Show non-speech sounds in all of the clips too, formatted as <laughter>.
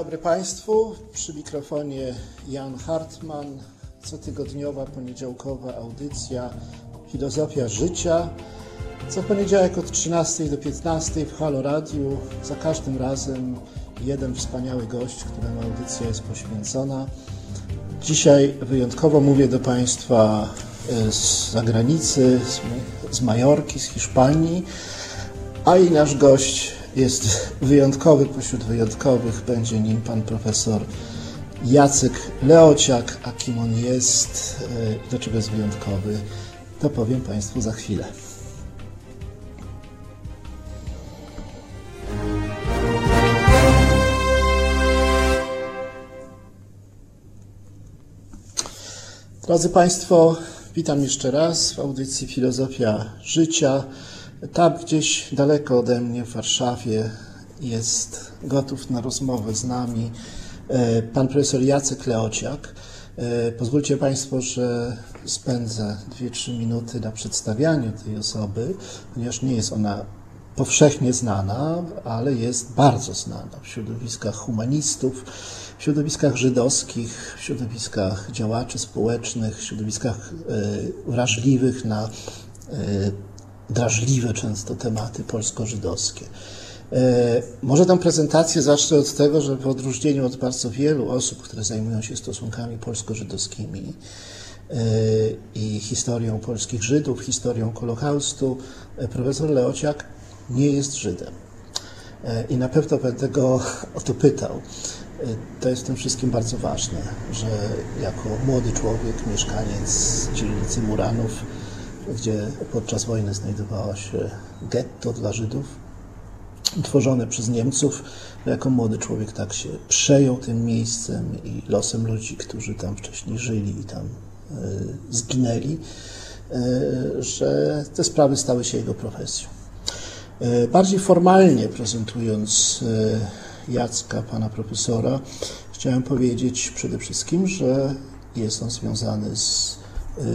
dobry Państwu. Przy mikrofonie Jan Hartman. Cotygodniowa poniedziałkowa audycja Filozofia Życia. Co poniedziałek od 13 do 15 w Halo Radiu. Za każdym razem jeden wspaniały gość, któremu audycja jest poświęcona. Dzisiaj wyjątkowo mówię do Państwa e, z zagranicy, z Majorki, z Hiszpanii, a i nasz gość jest wyjątkowy pośród wyjątkowych. Będzie nim pan profesor Jacek Leociak. A kim on jest i e, dlaczego jest wyjątkowy, to powiem Państwu za chwilę. Drodzy Państwo, witam jeszcze raz w audycji Filozofia Życia. Tam gdzieś daleko ode mnie w Warszawie jest gotów na rozmowę z nami e, pan profesor Jacek Leociak. E, pozwólcie Państwo, że spędzę 2-3 minuty na przedstawianiu tej osoby, ponieważ nie jest ona powszechnie znana, ale jest bardzo znana w środowiskach humanistów, w środowiskach żydowskich, w środowiskach działaczy społecznych, w środowiskach e, wrażliwych na drażliwe często tematy polsko-żydowskie. E, może tę prezentację zacznę od tego, że w odróżnieniu od bardzo wielu osób, które zajmują się stosunkami polsko-żydowskimi e, i historią polskich Żydów, historią Holokaustu, e, profesor Leociak nie jest Żydem. I na pewno będę go <laughs> o to pytał. To jest w tym wszystkim bardzo ważne, że jako młody człowiek, mieszkaniec dzielnicy Muranów, gdzie podczas wojny znajdowało się getto dla Żydów, tworzone przez Niemców. Jako młody człowiek tak się przejął tym miejscem i losem ludzi, którzy tam wcześniej żyli i tam y, zginęli, y, że te sprawy stały się jego profesją. Y, bardziej formalnie prezentując Jacka, pana profesora, chciałem powiedzieć przede wszystkim, że jest on związany z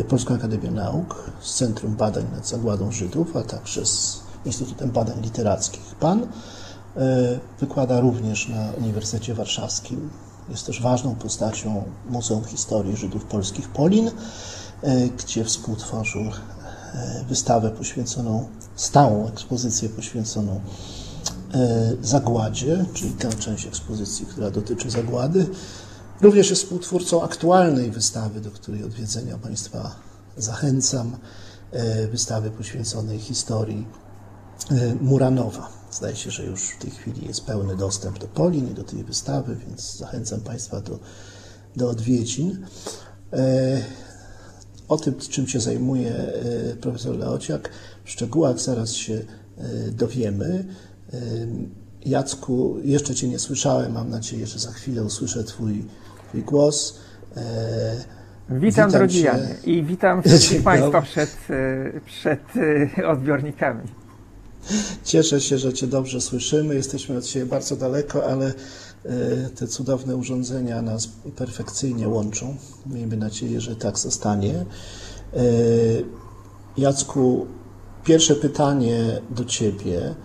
Polską Akademię Nauk, z Centrum Badań nad Zagładą Żydów, a także z Instytutem Badań Literackich. Pan y, wykłada również na Uniwersytecie Warszawskim. Jest też ważną postacią Muzeum Historii Żydów Polskich Polin, y, gdzie współtworzył wystawę poświęconą, stałą ekspozycję poświęconą zagładzie, czyli tę część ekspozycji, która dotyczy zagłady. Również jest współtwórcą aktualnej wystawy, do której odwiedzenia Państwa zachęcam. E, wystawy poświęconej historii e, Muranowa. Zdaje się, że już w tej chwili jest pełny dostęp do Polin i do tej wystawy, więc zachęcam Państwa do, do odwiedzin. E, o tym, czym się zajmuje profesor Leociak, w szczegółach zaraz się dowiemy. Jacku, jeszcze Cię nie słyszałem, mam nadzieję, że za chwilę usłyszę Twój Twój głos. E, witam, witam drogi Janie i witam <laughs> wszystkich Państwa przed, e, przed e, odbiornikami. Cieszę się, że Cię dobrze słyszymy. Jesteśmy od Ciebie bardzo daleko, ale te cudowne urządzenia nas perfekcyjnie łączą. Miejmy nadzieję, że tak zostanie. Jacku, pierwsze pytanie do Ciebie,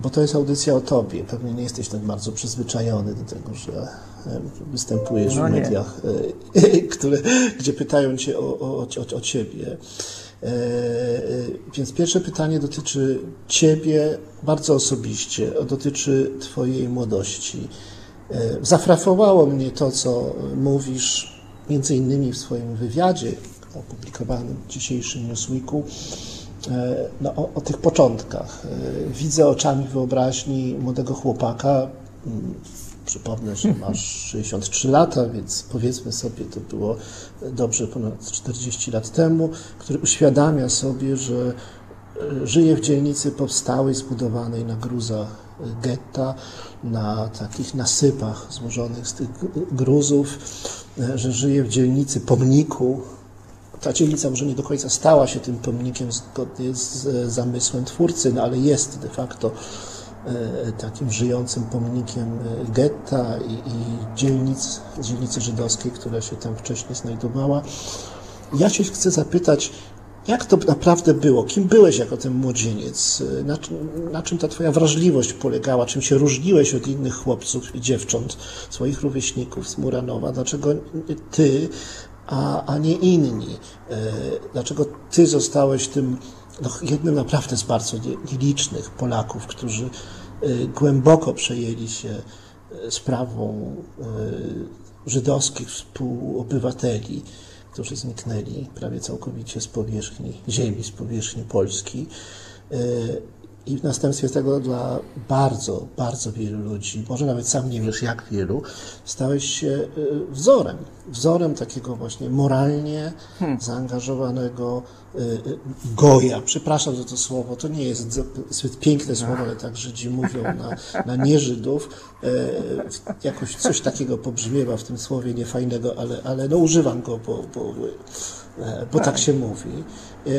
bo to jest audycja o Tobie. Pewnie nie jesteś tak bardzo przyzwyczajony do tego, że występujesz no w mediach, e, <laughs> które, gdzie pytają cię o, o, o, o ciebie. E, e, więc pierwsze pytanie dotyczy ciebie bardzo osobiście, dotyczy twojej młodości. Zafrafowało mnie to, co mówisz, między innymi w swoim wywiadzie opublikowanym w dzisiejszym Newsweeku, no, o, o, tych początkach. Widzę oczami wyobraźni młodego chłopaka, Przypomnę, że masz 63 lata, więc powiedzmy sobie, to było dobrze ponad 40 lat temu, który uświadamia sobie, że e, żyje w dzielnicy powstałej, zbudowanej na gruzach getta, na takich nasypach złożonych z tych gruzów, e, że żyje w dzielnicy pomniku. Ta dzielnica może nie do końca stała się tym pomnikiem zgodnie z zamysłem twórcy, no ale jest de facto E, takim żyjącym pomnikiem e, getta i, i dzielnic, dzielnicy żydowskiej, która się tam wcześniej znajdowała. Ja się chcę zapytać, jak to naprawdę było? Kim byłeś jako ten młodzieniec? Na, na, czym ta twoja wrażliwość polegała? Czym się różniłeś od innych chłopców i dziewcząt, swoich rówieśników z Muranowa? Dlaczego ty, a, a nie inni? E, dlaczego ty zostałeś tym no, jednym naprawdę z bardzo nielicznych Polaków, którzy e, głęboko przejęli się e, sprawą żydowskich współobywateli? którzy zniknęli prawie całkowicie z powierzchni ziemi, z powierzchni Polski. I w następstwie tego dla bardzo, bardzo wielu ludzi, może nawet sam nie wiesz jak wielu, stałeś się wzorem. Wzorem takiego właśnie moralnie hmm. zaangażowanego goja. Przepraszam za to słowo, to nie jest zbyt piękne słowo, ale tak Żydzi mówią na, na nieżydów. Jakoś coś takiego pobrzmiewa w tym słowie niefajnego, ale, ale no używam go, bo, bo E, bo tak się mówi. E,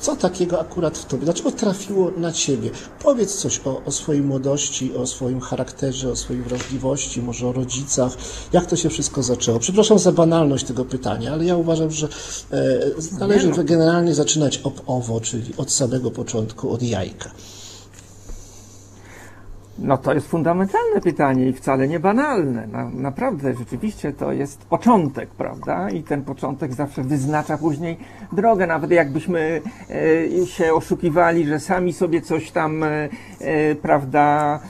co takiego akurat w tobie? Dlaczego trafiło na ciebie? Powiedz coś o, o swojej młodości, o swoim charakterze, o swojej wrażliwości, może o rodzicach. Jak to się wszystko zaczęło? Przepraszam za banalność tego pytania, ale ja uważam, że e, należy no. generalnie zaczynać od owo, czyli od samego początku, od jajka. No to jest fundamentalne pytanie i wcale nie banalne. Na, naprawdę, rzeczywiście to jest początek, prawda? I ten początek zawsze wyznacza później drogę. Nawet jakbyśmy e, się oszukiwali, że sami sobie coś tam, e, e prawda,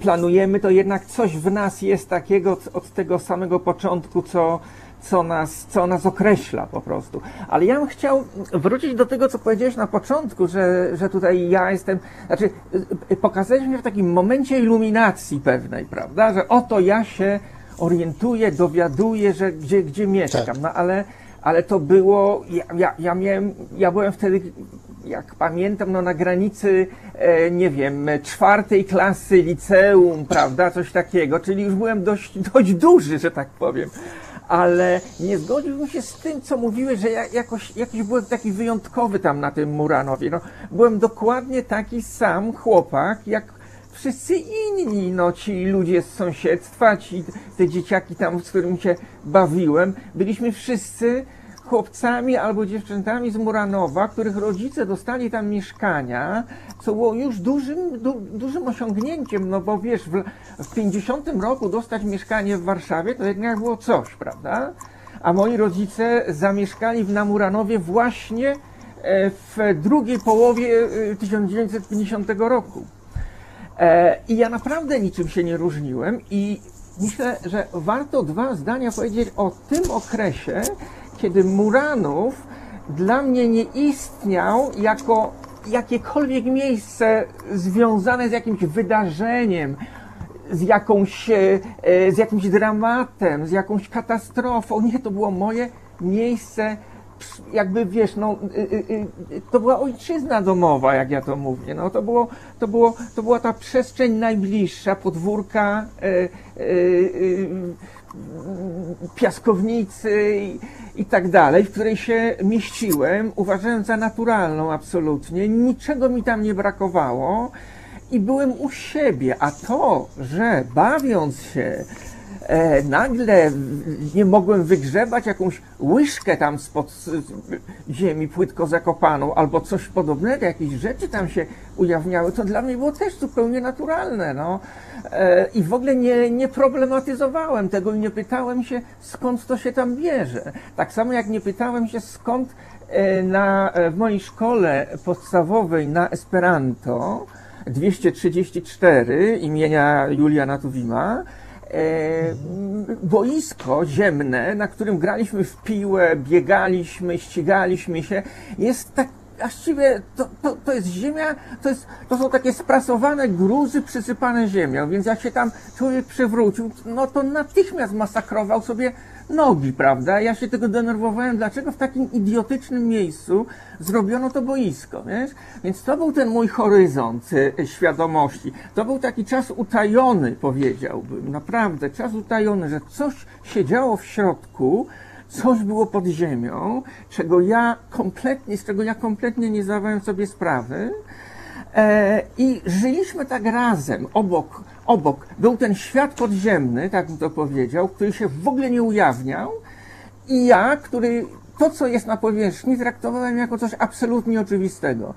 planujemy, to jednak coś w nas jest takiego od tego samego początku, co co nas, co nas określa po prostu. Ale ja bym chciał wrócić do tego, co powiedziałeś na początku, że, że tutaj ja jestem, znaczy pokazałeś mnie w takim momencie iluminacji pewnej, prawda, że oto ja się orientuję, dowiaduję, że gdzie, gdzie mieszkam, tak. no ale, ale to było, ja, ja, ja miałem, ja byłem wtedy jak pamiętam, no na granicy, e, nie wiem, czwartej klasy liceum, prawda, coś takiego, czyli już byłem dość, dość duży, że tak powiem ale nie zgodziłbym się z tym, co mówiłeś, że ja jakoś, jakiś byłem taki wyjątkowy tam na tym Muranowie. No, byłem dokładnie taki sam chłopak, jak wszyscy inni, no ci ludzie z sąsiedztwa, ci te dzieciaki tam, z którymi się bawiłem. Byliśmy wszyscy chłopcami albo dziewczętami z Muranowa, których rodzice dostali tam mieszkania, co było już dużym, du, dużym osiągnięciem, no bo wiesz, w, w 50 roku dostać mieszkanie w Warszawie to jednak było coś, prawda? A moi rodzice zamieszkali w Namuranowie właśnie e, w drugiej połowie 1950 e, roku. E, I ja naprawdę niczym się nie różniłem i myślę, że warto dwa zdania powiedzieć o tym okresie, kiedy Muranów dla mnie nie istniał jako jakiekolwiek miejsce związane z jakimś wydarzeniem, z, jakąś, e, z jakimś dramatem, z jakąś katastrofą. Nie, to było moje miejsce, jakby wiesz, no, y, to była ojczyzna domowa, jak ja to mówię. No, to, było, to, było, to była ta przestrzeń najbliższa, podwórka. E, e, piaskownicy i, i tak dalej, w której się mieściłem, uważałem za naturalną absolutnie, niczego mi tam nie brakowało i byłem u siebie, a to, że bawiąc się e, nagle nie mogłem wygrzebać jakąś łyżkę tam spod ziemi płytko zakopaną albo coś podobnego, jakieś rzeczy tam się ujawniały, to dla mnie było też zupełnie naturalne. No. E, I w ogóle nie, nie problematyzowałem tego i nie pytałem się, skąd to się tam bierze. Tak samo jak nie pytałem się, skąd e, na, e, w mojej szkole podstawowej na Esperanto 234 imienia Juliana Tuwima boisko ziemne, na którym graliśmy w piłę, biegaliśmy, ścigaliśmy się, jest tak właściwie to, to, to jest ziemia, to, jest, to są takie sprasowane gruzy przysypane ziemią, więc jak się tam człowiek przewrócił, no to natychmiast masakrował sobie nogi, prawda? Ja się tego denerwowałem, dlaczego w takim idiotycznym miejscu zrobiono to boisko, wiesz? Więc to był ten mój horyzont e, świadomości. To był taki czas utajony, powiedziałbym, naprawdę, czas utajony, że coś się działo w środku, coś było pod ziemią, czego ja kompletnie, z czego ja kompletnie nie zdawałem sobie sprawy. E, I żyliśmy tak razem, obok, obok. Był ten świat podziemny, tak bym to powiedział, który się w ogóle nie ujawniał. I ja, który to, co jest na powierzchni, traktowałem jako coś absolutnie oczywistego.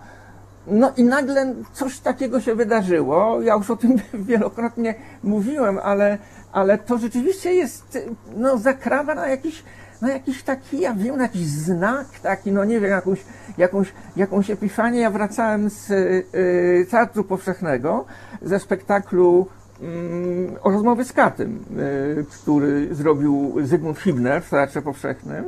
No i nagle coś takiego się wydarzyło. Ja już o tym <laughs> wielokrotnie mówiłem, ale, ale to rzeczywiście jest, no, zakrawa na jakiś, na jakiś taki, ja wiem, na jakiś znak taki, no nie wiem, jakąś, jakąś, jakąś epifanię. Ja wracałem z y, Teatru Powszechnego, ze spektaklu o rozmowie z Katem, y, który zrobił Zygmunt Hibner w Teatrze Powszechnym.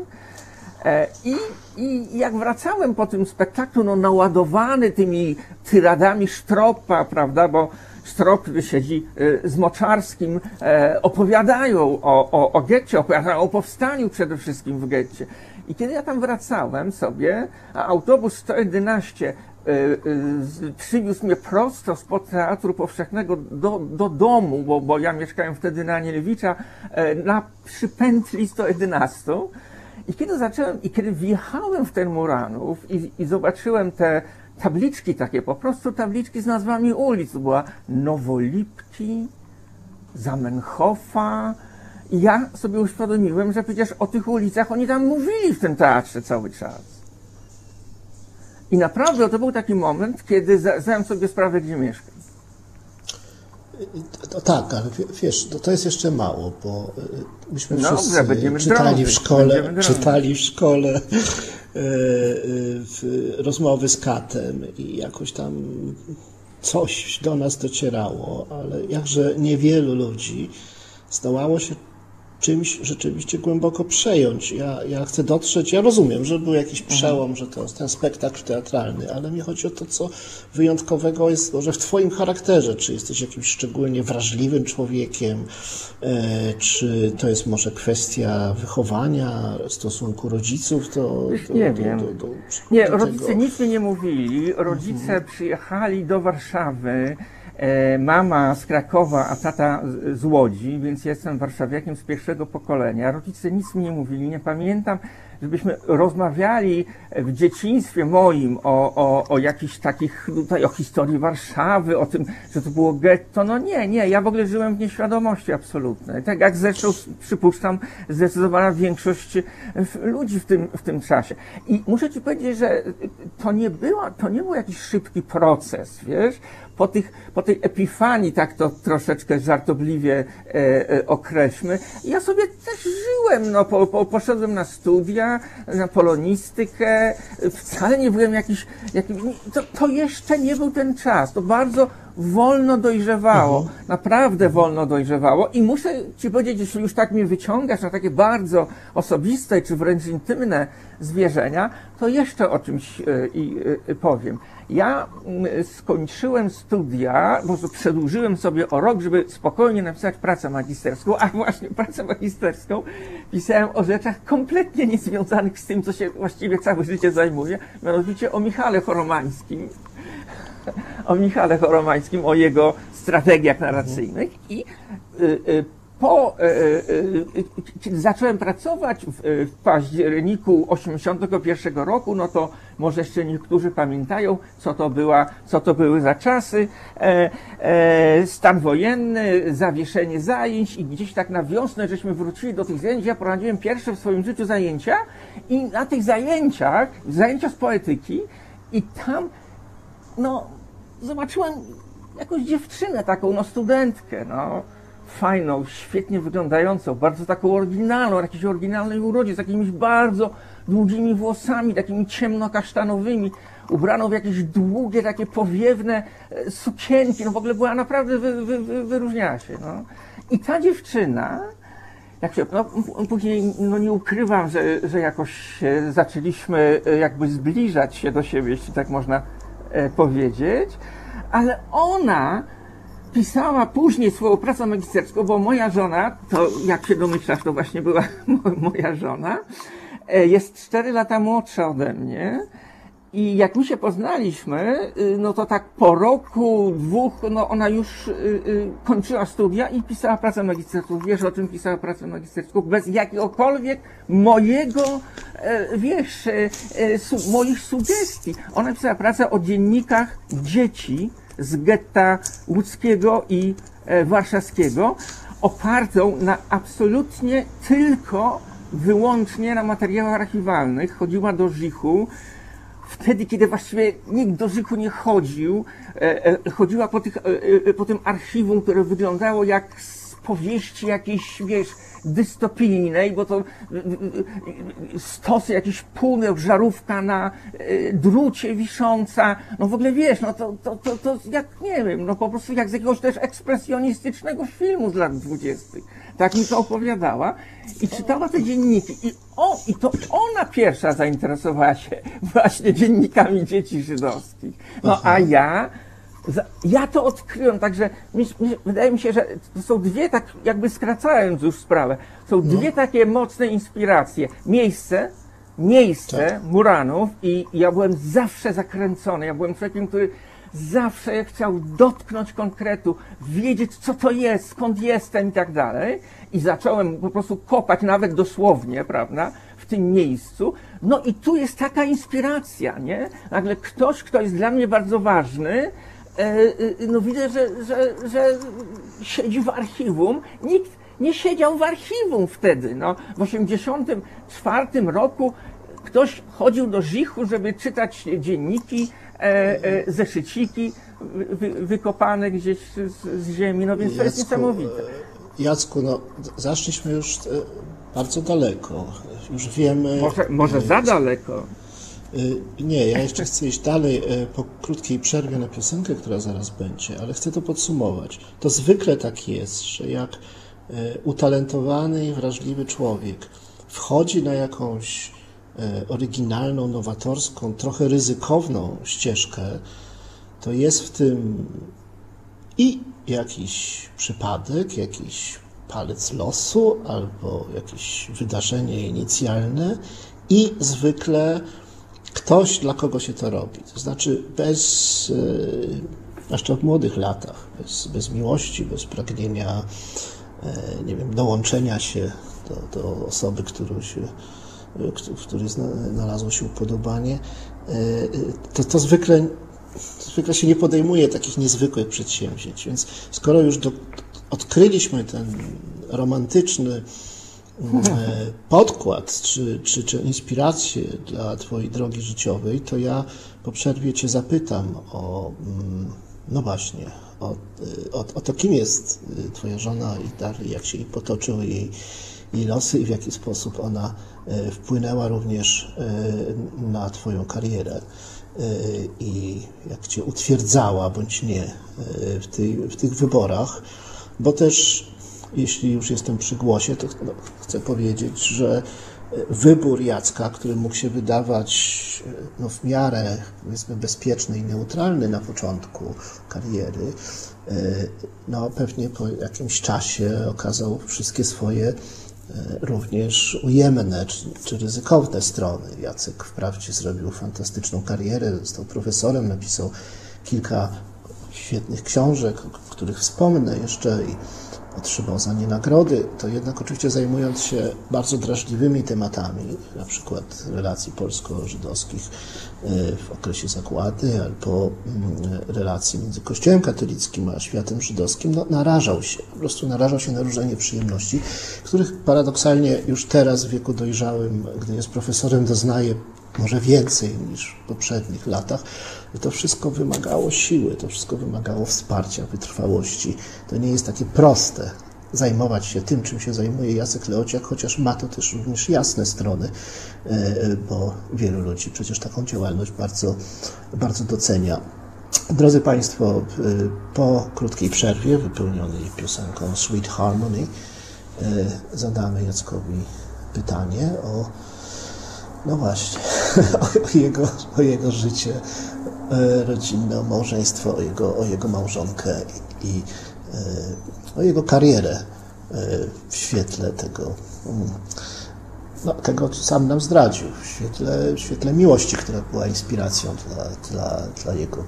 E, I, I jak wracałem po tym spektaklu, no naładowany tymi tyradami Sztropa, prawda, bo Strop siedzi e, z Moczarskim, e, opowiadają o, o, o getcie, opowiadają o powstaniu przede wszystkim w getcie. I kiedy ja tam wracałem sobie, a autobus 111 przywiózł mnie prosto spod Teatru Powszechnego do, do domu, bo, bo ja mieszkałem wtedy na Anielewicza, na, przy pętli 111, i kiedy zacząłem, i kiedy wjechałem w ten Muranów i, i zobaczyłem te tabliczki takie, po prostu tabliczki z nazwami ulic, była Nowolipki, Zamenhofa, i ja sobie uświadomiłem, że przecież o tych ulicach oni tam mówili w tym teatrze cały czas. I naprawdę to był taki moment, kiedy zdałem sobie sprawę, gdzie mieszkam. To, tak, ale wiesz, to, to jest jeszcze mało, bo y, myśmy no, wszyscy czytali w szkole, czytali <laughs> w szkole rozmowy z katem i jakoś tam coś do nas docierało, ale jakże niewielu ludzi zdołało się czymś rzeczywiście głęboko przejąć. Ja, ja chcę dotrzeć, ja rozumiem, że był jakiś mhm. przełom, że to jest ten spektakl teatralny, ale mi chodzi o to, co wyjątkowego jest może w Twoim charakterze. Czy jesteś jakimś szczególnie wrażliwym człowiekiem, e, czy to jest może kwestia wychowania, stosunku rodziców do. do nie do, wiem. Do, nie, rodzice nic mi nie mówili. Rodzice mhm. przyjechali do Warszawy mama z Krakowa, a tata z Łodzi, więc jestem warszawiakiem z pierwszego pokolenia. Rodzice nic mi nie mówili, nie pamiętam żebyśmy rozmawiali w dzieciństwie moim o, o, o jakichś takich, tutaj o historii Warszawy, o tym, że to było getto. No nie, nie, ja w ogóle żyłem w nieświadomości absolutnej. Tak jak zresztą, przypuszczam, zdecydowana większość ludzi w tym, w tym czasie. I muszę Ci powiedzieć, że to nie była, to nie był jakiś szybki proces, wiesz, po, tych, po tej epifanii, tak to troszeczkę żartobliwie e, e, określmy, ja sobie też żyłem, no, po, po, poszedłem na studia, na, polonistykę, wcale nie byłem jakiś, jakiś to, to jeszcze nie był ten czas, to bardzo wolno dojrzewało, mhm. naprawdę wolno dojrzewało i muszę Ci powiedzieć, jeśli już tak mnie wyciągasz na takie bardzo osobiste czy wręcz intymne zwierzenia, to jeszcze o czymś y, y, powiem. Ja mm, skończyłem studia, prostu przedłużyłem sobie o rok, żeby spokojnie napisać pracę magisterską, a właśnie pracę magisterską pisałem o rzeczach kompletnie niezwiązanych z tym, co się właściwie całe życie zajmuje, mianowicie o Michale Choromańskim. <laughs> O Michale Choromańskim, o jego strategiach narracyjnych i y, y, po, e, e, kiedy zacząłem pracować w, październiku 81 roku, no to może jeszcze niektórzy pamiętają, co to, była, co to były za czasy. E, e, stan wojenny, zawieszenie zajęć i gdzieś tak na wiosnę żeśmy wrócili do tych zajęć. Ja prowadziłem pierwsze w swoim życiu zajęcia i na tych zajęciach, zajęcia z poetyki i tam, no, zobaczyłem jakąś dziewczynę taką, no studentkę, no, fajną, świetnie wyglądającą, bardzo taką oryginalną, jakiejś oryginalnej urodzie, z jakimiś bardzo długimi włosami, takimi ciemno-kasztanowymi, ubraną w jakieś długie, takie powiewne e, sukienki, no w ogóle była naprawdę, wy, wy, wy, wyróżniała się, no. I ta dziewczyna, jak się, no, później, no nie ukrywam, że, że jakoś zaczęliśmy e, jakby zbliżać się do siebie, jeśli tak można e, powiedzieć, ale ona pisała później swoją pracę magisterską, bo moja żona, to jak się domyślasz, to właśnie była <laughs> moja żona, e, jest cztery lata młodsza ode mnie. I jak my się poznaliśmy, y, no to tak po roku, dwóch, no ona już y, y, kończyła studia i pisała pracę magisterską. Wiesz o czym pisała pracę magisterską? Bez jakiegokolwiek mojego, e, wiesz, e, moich sugestii. Ona pisała pracę o dziennikach dzieci, z getta łódzkiego i e, warszawskiego, opartą na absolutnie tylko wyłącznie na materiałach archiwalnych, chodziła do Żichu, wtedy, kiedy właściwie nikt do Żyku nie chodził, e, e, chodziła po, tych, po tym archiwum, które wyglądało jak powieści jakiejś, wiesz, dystopijnej, bo to stosy jakiś półnek, żarówka na drucie wisząca, no w ogóle wiesz, no to, to, to, to jak, nie wiem, no po prostu jak z jakiegoś też ekspresjonistycznego filmu z lat dwudziestych. Tak mi to opowiadała i czytała te dzienniki. I, o, I to ona pierwsza zainteresowała się <laughs> właśnie dziennikami dzieci żydowskich. No a ja, ja to odkryłem, także mi, mi, wydaje mi się, że to są dwie, tak jakby skracając już sprawę, są no. dwie takie mocne inspiracje. Miejsce, miejsce tak. Muranów i ja byłem zawsze zakręcony. Ja byłem człowiekiem, który zawsze chciał dotknąć konkretu, wiedzieć, co to jest, skąd jestem i tak dalej. I zacząłem po prostu kopać, nawet dosłownie, prawda, w tym miejscu. No i tu jest taka inspiracja, nie? Nagle ktoś, kto jest dla mnie bardzo ważny, no widzę, że, że, że siedzi w archiwum. Nikt nie siedział w archiwum wtedy. No, w 1984 roku ktoś chodził do Żichu, żeby czytać dzienniki, E, e, zeszyciki wy, wykopane gdzieś z, z, ziemi, no więc Jacku, to jest niesamowite. E, Jacku, no zaszliśmy już bardzo daleko. Już wiemy... Może, może za daleko. Nie, ja jeszcze chcę iść dalej po krótkiej przerwie na piosenkę, która zaraz będzie, ale chcę to podsumować. To zwykle tak jest, że jak utalentowany i wrażliwy człowiek wchodzi na jakąś oryginalną, nowatorską, trochę ryzykowną ścieżkę, to jest w tym i jakiś przypadek, jakiś palec losu albo jakieś wydarzenie inicjalne i zwykle ktoś, dla kogo się to robi. To znaczy bez, e, zwłaszcza w młodych latach, bez, bez miłości, bez pragnienia, e, nie wiem, dołączenia się do, do osoby, którą się w której znalazło się upodobanie, e, e, to, to zwykle, zwykle się nie podejmuje takich niezwykłych przedsięwzięć. Więc skoro już do, odkryliśmy ten romantyczny e, podkład czy, czy, czy inspirację dla Twojej drogi życiowej, to ja po przerwie Cię zapytam o, mm, no właśnie, o, o, o to, kim jest Twoja żona i dalej, jak się jej potoczyły jej, jej losy i w jaki sposób ona E, wpłynęła również e, na Twoją karierę e, i jak Cię utwierdzała bądź nie w, tej, w tych wyborach, bo też jeśli już jestem przy głosie, to no, chcę powiedzieć, że wybór Jacka, który mógł się wydawać no, w miarę bezpieczny i neutralny na początku kariery, no pewnie po jakimś czasie okazał wszystkie swoje E, również ujemne czy, czy ryzykowne strony. Jacek wprawdzie zrobił fantastyczną karierę, został profesorem, napisał kilka świetnych książek, o których wspomnę jeszcze i otrzymał za nie nagrody, to jednak oczywiście zajmując się bardzo drażliwymi tematami, na przykład relacji polsko-żydowskich e, w okresie zagłady albo mm, relacji między Kościołem katolickim a światem żydowskim, no, narażał się, po prostu narażał się na różne nieprzyjemności, których paradoksalnie już teraz w wieku dojrzałym, gdy jest profesorem, doznaje może więcej niż w poprzednich latach. To wszystko wymagało siły, to wszystko wymagało wsparcia, wytrwałości. To nie jest takie proste zajmować się tym, czym się zajmuje Jacek Leociak, chociaż ma to też również jasne strony, e, bo wielu ludzi przecież taką działalność bardzo, bardzo docenia. Drodzy Państwo, e, po krótkiej przerwie wypełnionej piosenką Sweet Harmony e, zadamy Jackowi pytanie o no właśnie, <laughs> o jego, o jego życie rodzinne, o małżeństwo, o jego, o jego małżonkę i e, o jego karierę e, w świetle tego, mm, no, tego, co sam nam zdradził, w świetle, w świetle miłości, która była inspiracją dla, dla, dla jego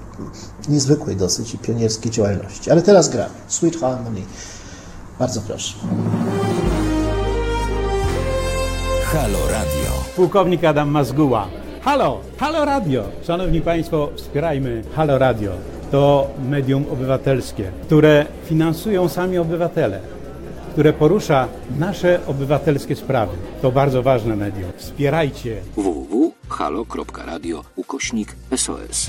niezwykłej dosyć i pionierskiej działalności. Ale teraz gramy. Sweet Harmony. Bardzo proszę. Halo Radio. Pułkownik Adam Mazguła. Halo, Halo Radio. Szanowni Państwo, wspierajmy Halo Radio. To medium obywatelskie, które finansują sami obywatele, które porusza nasze obywatelskie sprawy. To bardzo ważne medium. Wspierajcie www.halo.radio ukośnik SOS.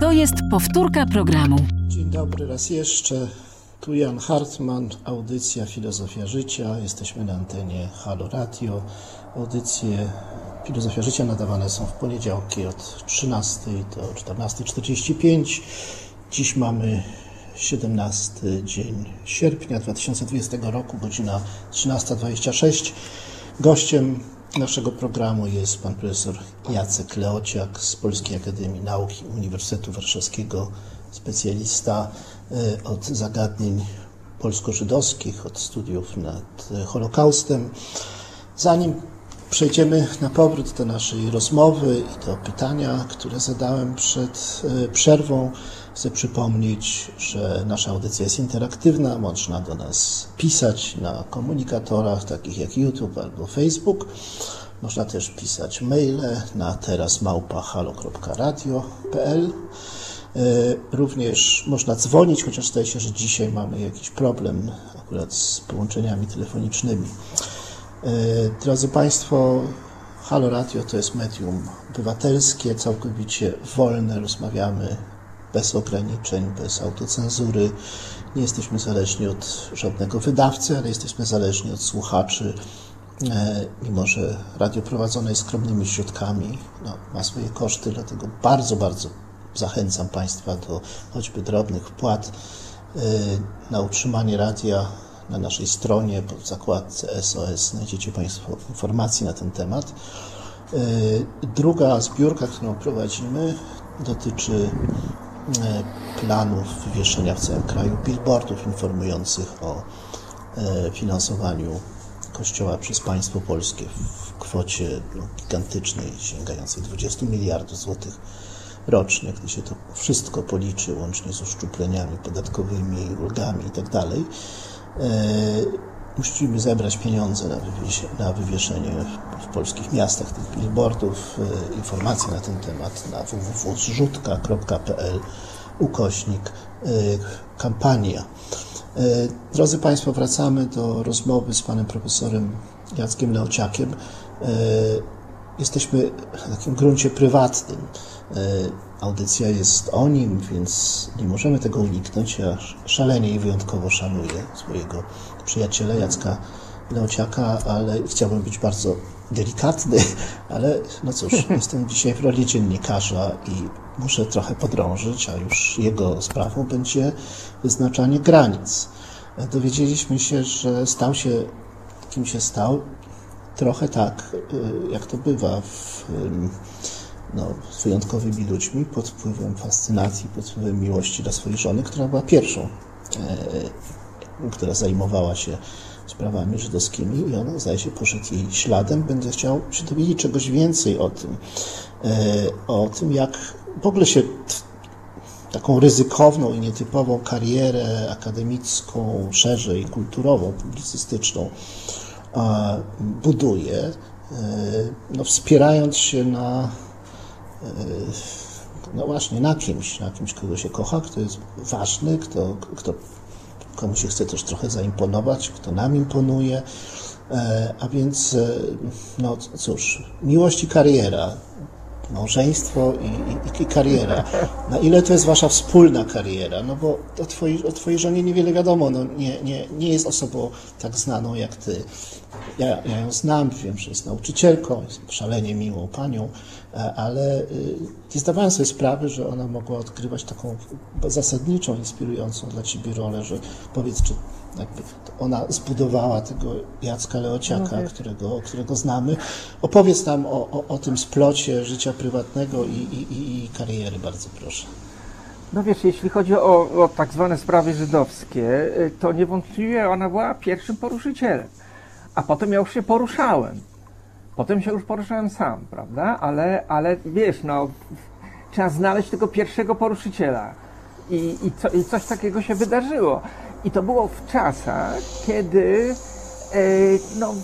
To jest powtórka programu. Dzień dobry raz jeszcze. Tu Jan Hartman, audycja Filozofia Życia. Jesteśmy na antenie Halo Radio. Audycje Filozofia Życia nadawane są w poniedziałki od 13 do 14.45. Dziś mamy 17 dzień sierpnia 2020 roku, godzina 13.26. Gościem naszego programu jest pan profesor Jacek Leociak z Polskiej Akademii Nauki Uniwersytetu Warszawskiego, specjalista y, od zagadnień polsko-żydowskich, od studiów nad Holokaustem. Zanim przejdziemy na powrót do naszej rozmowy i do pytania, które zadałem przed y, przerwą, chcę przypomnieć, że nasza audycja jest interaktywna. Można do nas pisać na komunikatorach takich jak YouTube albo Facebook. Można też pisać maile na terasmałpa.halo.radio.pl Również można dzwonić, chociaż zdaje się, że dzisiaj mamy jakiś problem akurat z połączeniami telefonicznymi. E, drodzy Państwo, Halo Radio to jest medium obywatelskie, całkowicie wolne. Rozmawiamy bez ograniczeń, bez autocenzury. Nie jesteśmy zależni od żadnego wydawcy, ale jesteśmy zależni od słuchaczy. E, mimo, że radio prowadzone jest skromnymi środkami, no, ma swoje koszty, dlatego bardzo, bardzo zachęcam Państwa do choćby drobnych wpłat e, na utrzymanie radia na naszej stronie pod zakładce SOS znajdziecie Państwo informacje na ten temat. E, druga zbiórka, którą prowadzimy, dotyczy planów wywieszenia w całym kraju billboardów informujących o finansowaniu Kościoła przez państwo polskie w kwocie no, gigantycznej, sięgającej 20 miliardów złotych rocznie, gdy się to wszystko policzy, łącznie z uszczupleniami podatkowymi, ulgami itd., tak e, musimy zebrać pieniądze na, na wywieszenie w, w, polskich miastach tych billboardów. E, informacje na ten temat na www.zrzutka.pl ukośnik e, kampania. Drodzy Państwo, wracamy do rozmowy z panem profesorem Jackiem Leociakiem. Jesteśmy na takim gruncie prywatnym. E, audycja jest o nim, więc nie możemy tego uniknąć. Ja szalenie i wyjątkowo szanuję swojego przyjaciela Jacka Leociaka, ale chciałbym być bardzo delikatny, <laughs> ale no cóż, <laughs> jestem dzisiaj w roli dziennikarza i muszę trochę podrążyć, a już jego sprawą będzie wyznaczanie granic. Dowiedzieliśmy się, że stał się, kim się stał, trochę tak, y, jak to bywa w, no, z wyjątkowymi ludźmi, pod wpływem fascynacji, pod wpływem miłości dla swojej żony, która była pierwszą, e, która zajmowała się sprawami żydowskimi i on, zdaje się, poszedł jej śladem. Będę chciał się dowiedzieć czegoś więcej o tym, e, o tym, jak w ogóle się taką ryzykowną i nietypową karierę akademicką, szerzej kulturową, publicystyczną buduje, e, no, wspierając się na no właśnie, na kimś, na kimś, kogo się kocha, kto jest ważny, kto, kto komu się chce też trochę zaimponować, kto nam imponuje. E, a więc, no cóż, miłość i kariera małżeństwo i, i, i, kariera. Na ile to jest wasza wspólna kariera? No bo o twojej, o twojej żonie niewiele wiadomo. No nie, nie, nie jest osobą tak znaną jak ty. Ja, ja ją znam, wiem, że jest nauczycielką, jest szalenie miłą panią, e, ale y, nie zdawałem sobie sprawy, że ona mogła odgrywać taką zasadniczą, inspirującą dla ciebie rolę, że powiedz, czy ona zbudowała tego Jacka Leociaka, no, którego, którego znamy. Opowiedz nam o, o, o tym splocie życia prywatnego i, i, i kariery, bardzo proszę. No wiesz, jeśli chodzi o, o tak zwane sprawy żydowskie, to niewątpliwie ona była pierwszym poruszycielem. A potem ja już się poruszałem. Potem się już poruszałem sam, prawda? Ale, ale wiesz, no, trzeba znaleźć tego pierwszego poruszyciela. I, i, co, I coś takiego się wydarzyło. I to było w czasach, kiedy e, no,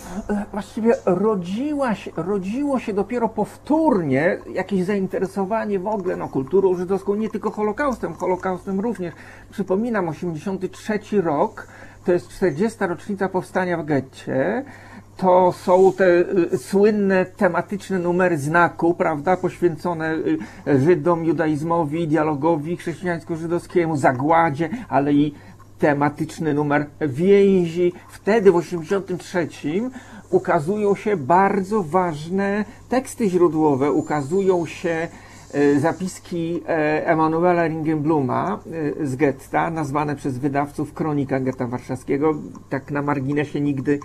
właściwie rodziła się, rodziło się dopiero powtórnie jakieś zainteresowanie w ogóle no, kulturą żydowską, nie tylko Holokaustem, Holokaustem również. Przypominam, 83 rok, to jest 40. rocznica powstania w getcie. To są te y, słynne tematyczne numery znaku, prawda, poświęcone y, Żydom, judaizmowi, dialogowi chrześcijańsko-żydowskiemu, zagładzie, ale i tematyczny numer więzi. Wtedy w 83 ukazują się bardzo ważne teksty źródłowe, ukazują się zapiski e, Emanuela Ringenbluma e, z getta, nazwane przez wydawców Kronika Getta Warszawskiego. Tak na marginesie nigdy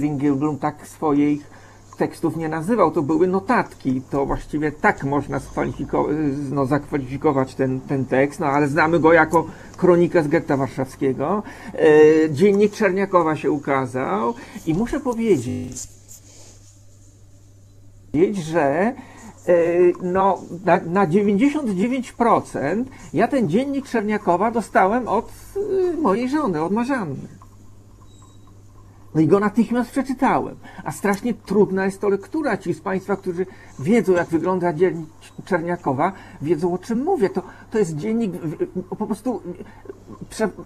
Ringelblum tak swoich tekstów nie nazywał, to były notatki. To właściwie tak można no, zakwalifikować ten, ten tekst, no ale znamy go jako kronikę z getta warszawskiego. E, dziennik Czerniakowa się ukazał i muszę powiedzieć, że e, no, na, na 99% ja ten dziennik Czerniakowa dostałem od e, mojej żony, od Marzanny. No i go natychmiast przeczytałem. A strasznie trudna jest to lektura. Ci z Państwa, którzy wiedzą, jak wygląda dziennik Czerniakowa, wiedzą, o czym mówię. To, to jest dziennik po prostu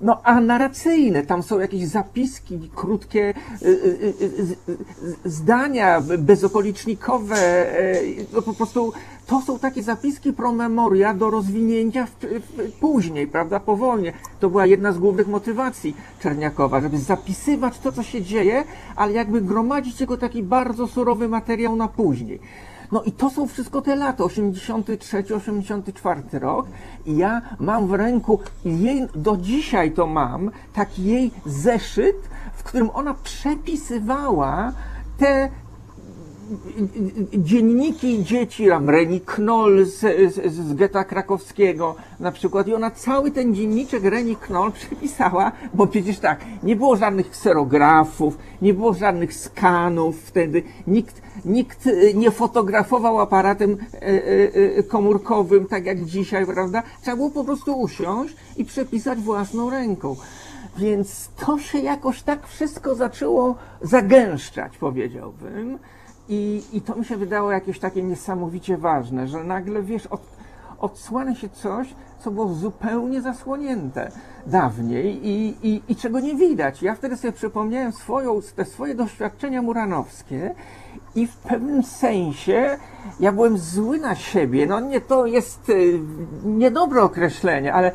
no, anarracyjny. Tam są jakieś zapiski, krótkie y, y, y, zdania bezokolicznikowe. No, po prostu to są takie zapiski pro memoria do rozwinięcia w, w, później, prawda, po wojnie. To była jedna z głównych motywacji Czerniakowa, żeby zapisywać to, co się dzieje, ale jakby gromadzić jego taki bardzo surowy materiał na później. No i to są wszystko te lata, 83, 84 rok i ja mam w ręku, jej, do dzisiaj to mam, taki jej zeszyt, w którym ona przepisywała te dzienniki dzieci, tam Reni Knoll z, z, z getta krakowskiego na przykład i ona cały ten dzienniczek Reni Knoll <laughs> przepisała, bo przecież tak, nie było żadnych kserografów, nie było żadnych skanów wtedy, nikt, nikt e, nie fotografował aparatem e, e, komórkowym, tak jak dzisiaj, prawda? Trzeba było po prostu usiąść i przepisać własną ręką. Więc to się jakoś tak wszystko zaczęło zagęszczać, powiedziałbym. I, I to mi się wydało jakieś takie niesamowicie ważne, że nagle, wiesz, od, odsłania się coś, co było zupełnie zasłonięte dawniej i, i, i czego nie widać. Ja wtedy sobie przypomniałem swoją, te swoje doświadczenia muranowskie i w pewnym sensie ja byłem zły na siebie. No nie, to jest y, niedobre określenie, ale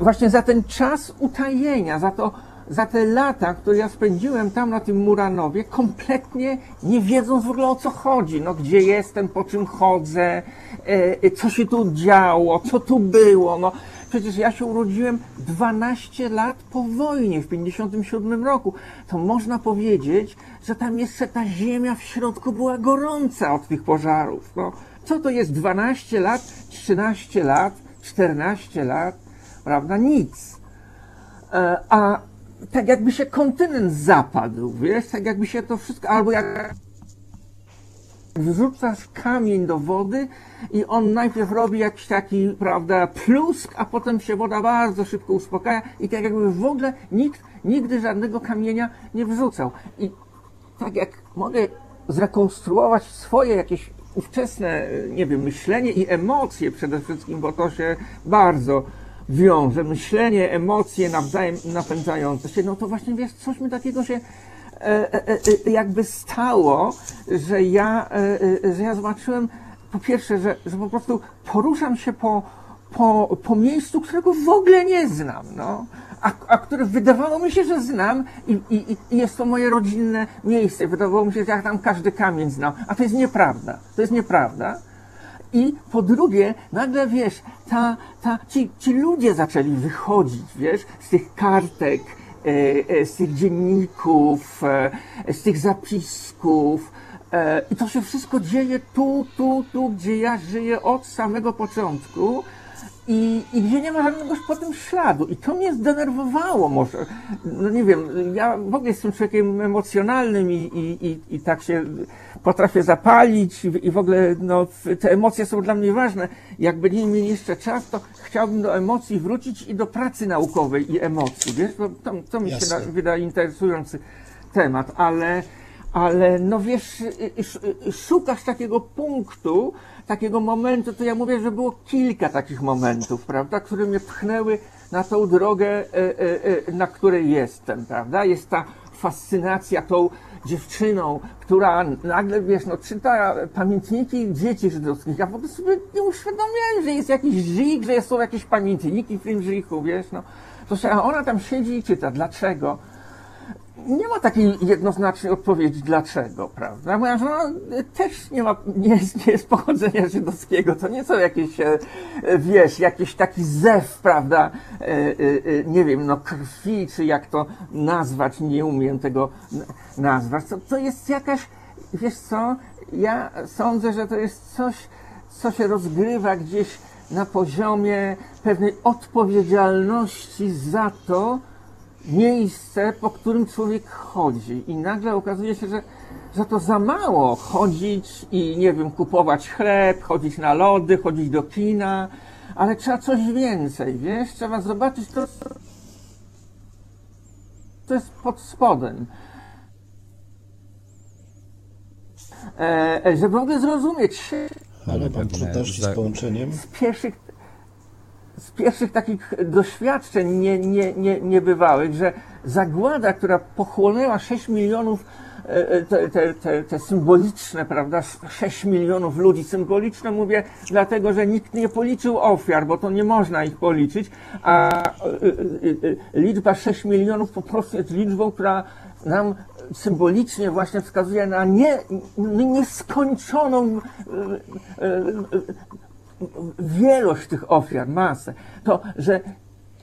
właśnie za ten czas utajenia, za to za te lata, które ja spędziłem tam na tym Muranowie, kompletnie nie wiedząc w ogóle o co chodzi. No, gdzie jestem, po czym chodzę, e, e co się tu działo, co tu było. No, przecież ja się urodziłem 12 lat po wojnie, w 57 roku. To można powiedzieć, że tam jeszcze ta ziemia w środku była gorąca od tych pożarów. No, co to jest 12 lat, 13 lat, 14 lat, prawda? Nic. E, a tak jakby się kontynent zapadł, wiesz, tak jakby się to wszystko, albo jak wrzucasz kamień do wody i on najpierw robi jakiś taki, prawda, plusk, a potem się woda bardzo szybko uspokaja i tak jakby w ogóle nikt nigdy żadnego kamienia nie wrzucał. I tak jak mogę zrekonstruować swoje jakieś ówczesne, nie wiem, myślenie i emocje przede wszystkim, bo to się bardzo wiąże, myślenie, emocje nawzajem napędzające się, no to właśnie wiesz, coś mi takiego się e, e, e, jakby stało, że ja, że ja zobaczyłem po pierwsze, że, że po prostu poruszam się po, po, po miejscu, którego w ogóle nie znam, no. A, a które wydawało mi się, że znam i, i, i jest to moje rodzinne miejsce. Wydawało mi się, że ja tam każdy kamień znam. A to jest nieprawda. To jest nieprawda. I po drugie, nagle wiesz, ta, ta, ci, ci ludzie zaczęli wychodzić, wiesz, z tych kartek, e, e, z tych dzienników, e, z tych zapisków. I to się wszystko dzieje tu, tu, tu, gdzie ja żyję od samego początku i, i gdzie nie ma żadnego potem śladu. I to mnie zdenerwowało może. No nie wiem, ja w ogóle jestem człowiekiem emocjonalnym i, i, i, i tak się potrafię zapalić i, w ogóle no, te emocje są dla mnie ważne. Jak będziemy mieli jeszcze czas, to chciałbym do emocji wrócić i do pracy naukowej i emocji. Wiesz, to, to, to mi się wydaje interesujący temat, ale, ale no wiesz, y, y, y, szukasz takiego punktu, takiego momentu, to ja mówię, że było kilka takich momentów, prawda, które mnie pchnęły na tą drogę, e, e, e, na której jestem, prawda? Jest ta fascynacja tą dziewczyną, która nagle, wiesz, no, czyta pamiętniki dzieci żydowskich. Ja w ogóle sobie nie uświadomiłem, że jest jakiś żik, że są jakieś pamiętniki w tym żyku, wiesz, no. To się, a ona tam siedzi i czyta. Dlaczego? Nie ma takiej jednoznacznej odpowiedzi, dlaczego, prawda? Moja żona też nie ma, nie jest, nie jest pochodzenia żydowskiego, to nie są jakieś, e, wiesz, jakiś taki zew, prawda, e, e, nie wiem, no krwi, czy jak to nazwać, nie umiem tego nazwać, to, to jest jakaś, wiesz co, ja sądzę, że to jest coś, co się rozgrywa gdzieś na poziomie pewnej odpowiedzialności za to, miejsce, po którym człowiek chodzi i nagle okazuje się, że, że to za mało chodzić i nie wiem, kupować chleb, chodzić na lody, chodzić do kina, ale trzeba coś więcej, wiesz? Trzeba zobaczyć to, to jest pod spodem. E, e żeby w ogóle zrozumieć Ale pan trudności z połączeniem? Z pierwszych z pierwszych takich doświadczeń nie, nie, nie, niebywałych, że zagłada, która pochłonęła 6 milionów, e, e, te, te, te, te symboliczne, prawda, 6 milionów ludzi, symboliczne mówię, dlatego, że nikt nie policzył ofiar, bo to nie można ich policzyć, a e, liczba 6 milionów po prostu jest liczbą, która nam symbolicznie właśnie wskazuje na nie, nieskończoną wielość tych ofiar, masę, to, że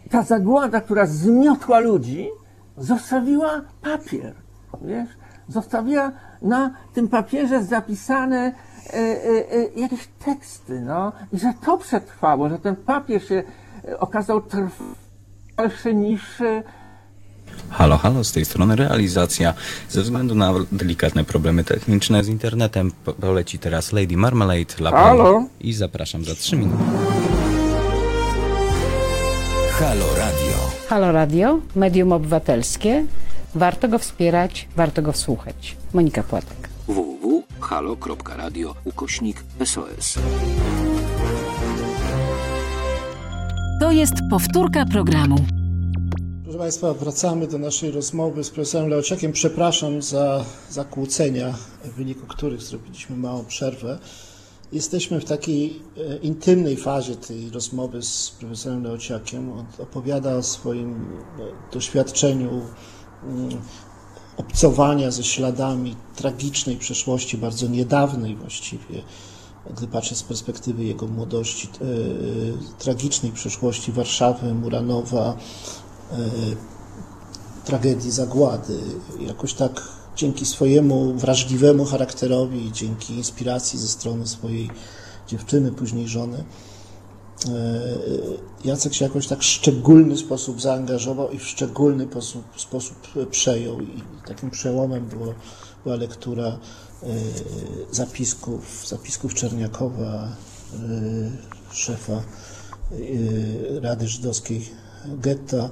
ta zagłada, która zmiotła ludzi, zostawiła papier, wiesz? Zostawiła na tym papierze zapisane e, e, e, jakieś teksty, no. I że to przetrwało, że ten papier się okazał trwalszy niż Halo, halo, z tej strony realizacja. Ze względu na delikatne problemy techniczne z internetem poleci teraz Lady Marmalade, La Halo? i zapraszam za 3 minuty. Halo Radio. Halo Radio, medium obywatelskie. Warto go wspierać, warto go wsłuchać. Monika Płatek. www.halo.radio ukośnik SOS. To jest powtórka programu. Proszę Państwa, wracamy do naszej rozmowy z profesorem Leociakiem. Przepraszam za zakłócenia, w wyniku których zrobiliśmy małą przerwę. Jesteśmy w takiej e, intymnej fazie tej rozmowy z profesorem Leociakiem. On opowiada o swoim e, doświadczeniu mm, obcowania ze śladami tragicznej przeszłości, bardzo niedawnej właściwie, gdy patrzę z perspektywy jego młodości, e, tragicznej przeszłości Warszawy, Muranowa, tragedii zagłady. Jakoś tak dzięki swojemu wrażliwemu charakterowi, dzięki inspiracji ze strony swojej dziewczyny, później żony, Jacek się jakoś tak w szczególny sposób zaangażował i w szczególny sposób, sposób przejął. I takim przełomem było, była lektura zapisków, zapisków Czerniakowa, szefa Rady Żydowskiej getta.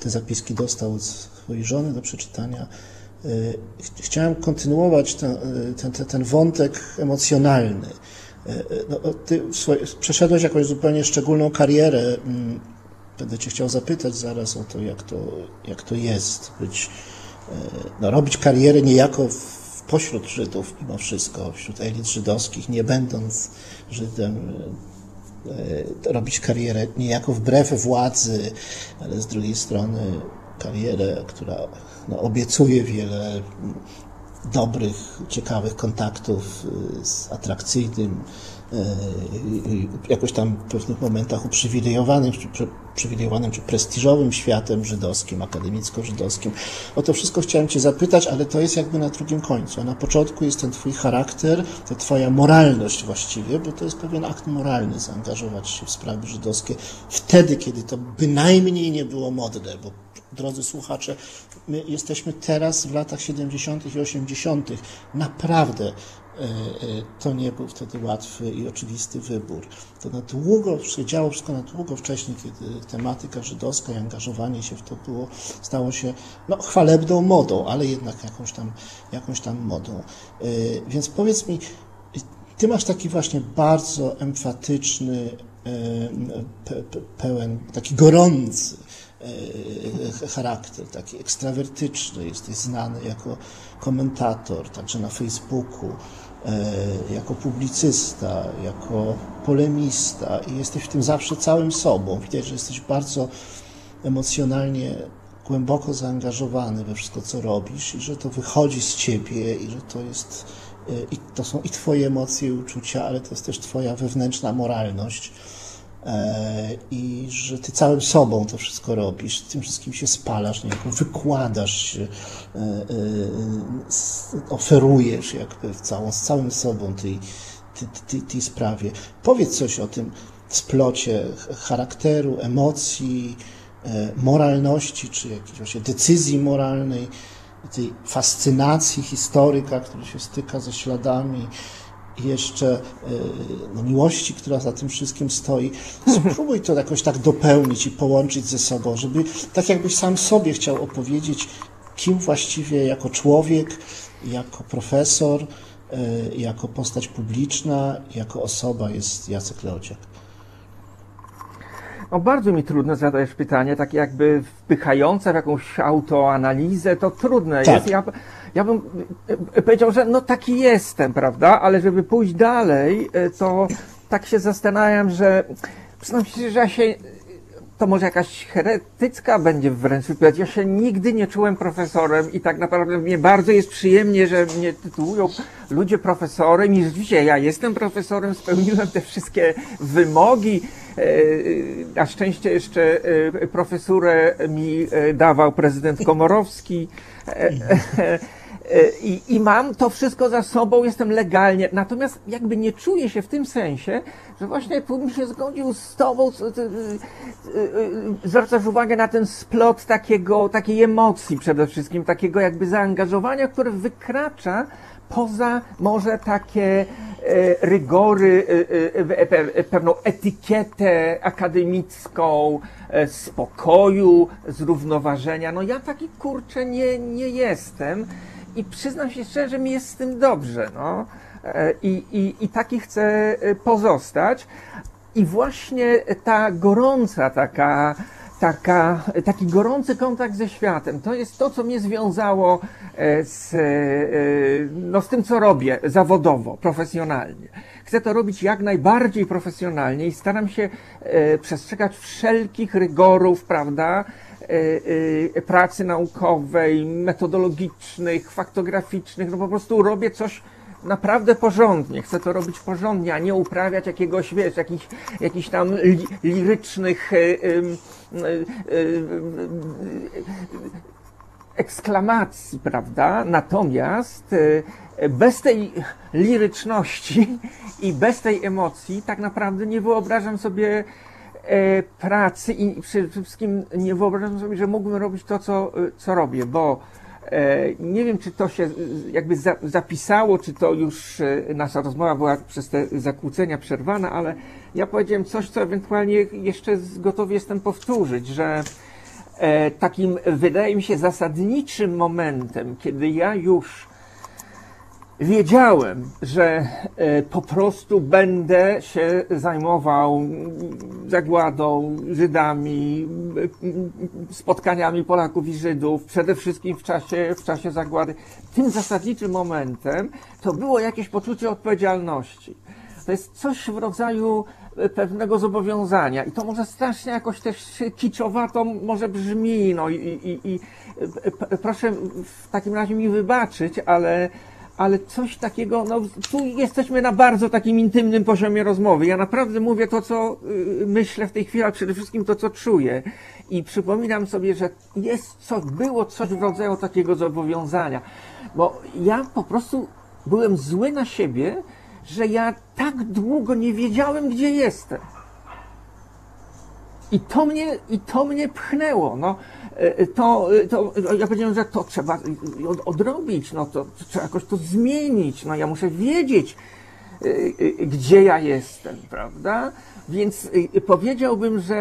Te zapiski dostał od swojej żony do przeczytania. Chciałem kontynuować ten, ten, ten wątek emocjonalny. No, ty przeszedłeś jakąś zupełnie szczególną karierę. Będę Cię chciał zapytać zaraz o to, jak to, jak to jest być, no, robić karierę niejako w, pośród Żydów mimo wszystko, wśród elit żydowskich, nie będąc Żydem, robić karierę niejako wbrew władzy, ale z drugiej strony karierę, która no, obiecuje wiele dobrych, ciekawych kontaktów e, z atrakcyjnym, e, jakoś tam w pewnych momentach uprzywilejowanym, czy, uprzywilejowanym czy prestiżowym światem żydowskim, akademicko-żydowskim. O to wszystko chciałem Cię zapytać, ale to jest jakby na drugim końcu. A na początku jest ten Twój charakter, ta Twoja moralność właściwie, bo to jest pewien akt moralny zaangażować się w sprawy żydowskie wtedy, kiedy to bynajmniej nie było modne, bo drodzy słuchacze, my jesteśmy teraz w latach 70. i 80. Naprawdę to nie był wtedy łatwy i oczywisty wybór. To na długo, działo wszystko na długo wcześniej, kiedy tematyka żydowska i angażowanie się w to było, stało się no, chwalebną modą, ale jednak jakąś tam, jakąś tam modą. Więc powiedz mi, ty masz taki właśnie bardzo emfatyczny, pełen, taki gorący charakter, taki ekstrawertyczny. Jesteś znany jako komentator, także na Facebooku, jako publicysta, jako polemista i jesteś w tym zawsze całym sobą. Widać, że jesteś bardzo emocjonalnie głęboko zaangażowany we wszystko, co robisz i że to wychodzi z ciebie i że to jest i to są i twoje emocje i uczucia, ale to jest też twoja wewnętrzna moralność i że ty całym sobą to wszystko robisz, tym wszystkim się spalasz, niejako wykładasz się, oferujesz jakby w całą, z całym sobą tej, tej, tej, tej sprawie. Powiedz coś o tym splocie charakteru, emocji, moralności, czy jakiejś właśnie decyzji moralnej, tej fascynacji historyka, który się styka ze śladami, i jeszcze no, miłości, która za tym wszystkim stoi. Spróbuj to jakoś tak dopełnić i połączyć ze sobą, żeby tak jakbyś sam sobie chciał opowiedzieć, kim właściwie jako człowiek, jako profesor, jako postać publiczna, jako osoba jest Jacek Leociak. Bardzo mi trudno zadać pytanie, tak jakby wpychające w jakąś autoanalizę, to trudne Tak. jest. Ja, ja bym e, powiedział, że no taki jestem, prawda? Ale żeby pójść dalej, e, to tak się zastanawiam, że przyznam się, że ja się to może jakaś heretycka będzie wręcz wypowiedź. Ja się nigdy nie czułem profesorem i tak naprawdę mnie bardzo jest przyjemnie, że mnie tytułują ludzie profesorem i rzeczywiście ja jestem profesorem, spełniłem te wszystkie wymogi. E, Na szczęście jeszcze e, profesurę mi e, dawał prezydent Komorowski. E, e, I, I mam to wszystko za sobą, jestem legalnie. Natomiast jakby nie czuję się w tym sensie, że właśnie bym się zgodził z tobą, zwracasz uwagę na ten splot takiego, takiej emocji przede wszystkim, takiego jakby zaangażowania, które wykracza poza może takie e, rygory, e, e, pe- pewną etykietę akademicką, spokoju, zrównoważenia. No ja taki kurczę nie, nie jestem i przyznam się szczerze, że mi jest z tym dobrze. No. I, i, I taki chcę e, pozostać. I właśnie ta gorąca taka, taka, taki gorący kontakt ze światem, to jest to, co mnie związało e, z, e, no, z tym, co robię zawodowo, profesjonalnie. Chcę to robić jak najbardziej profesjonalnie i staram się przestrzegać wszelkich rygorów, prawda, pracy naukowej, metodologicznych, faktograficznych, no po prostu robię coś naprawdę porządnie. Chcę to robić porządnie, a nie uprawiać jakiegoś, wiesz, jakichś, jakichś tam li, lirycznych em, e, e, eksklamacji, prawda? Natomiast e, bez tej liryczności i bez tej emocji tak naprawdę nie wyobrażam sobie e, pracy i przede wszystkim nie wyobrażam sobie, że mógłbym robić to, co, e, co robię, bo nie wiem, czy to się e, jakby za, zapisało, czy to już e, nasza rozmowa była przez te zakłócenia przerwana, ale ja powiedziałem coś, co ewentualnie jeszcze gotowy jestem powtórzyć, że e, takim, wydaje mi się, zasadniczym momentem, kiedy ja już wiedziałem, że e, po prostu będę się zajmował zagładą, Żydami, spotkaniami Polaków i Żydów, przede wszystkim w czasie, w czasie zagłady. Tym zasadniczym momentem to było jakieś poczucie odpowiedzialności. To jest coś w rodzaju e, pewnego zobowiązania i to może strasznie jakoś też kiczowato może brzmi, no i, i, i e, proszę w takim razie mi wybaczyć, ale ale coś takiego, no tu jesteśmy na bardzo takim intymnym poziomie rozmowy. Ja naprawdę mówię to, co y, myślę w tej chwili, ale przede wszystkim to, co czuję. I przypominam sobie, że jest coś, było coś w rodzaju takiego zobowiązania. Bo ja po prostu byłem zły na siebie, że ja tak długo nie wiedziałem, gdzie jestem. I to mnie, i to mnie pchnęło. No, e, to, to, ja powiedziałem, że to trzeba od- odrobić, no to trzeba jakoś to zmienić. No ja muszę wiedzieć, e, e, gdzie ja jestem, prawda? Więc e, powiedziałbym, że,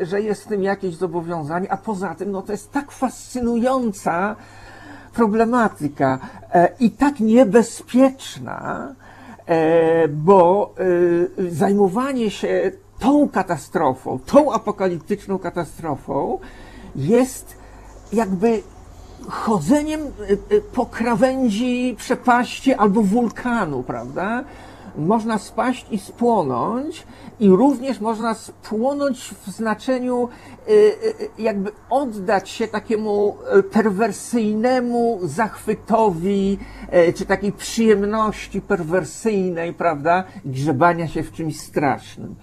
e, że jest w tym jakieś zobowiązanie, a poza tym, no to jest tak fascynująca problematyka e, i tak niebezpieczna, e, bo e, zajmowanie się tą katastrofą, tą apokaliptyczną katastrofą jest jakby chodzeniem e, e, po krawędzi przepaści albo wulkanu, prawda? Można spaść i spłonąć, i również można spłonąć w znaczeniu e, jakby oddać się takiemu perwersyjnemu zachwytowi, czy takiej przyjemności perwersyjnej, prawda? Grzebania się w czymś strasznym.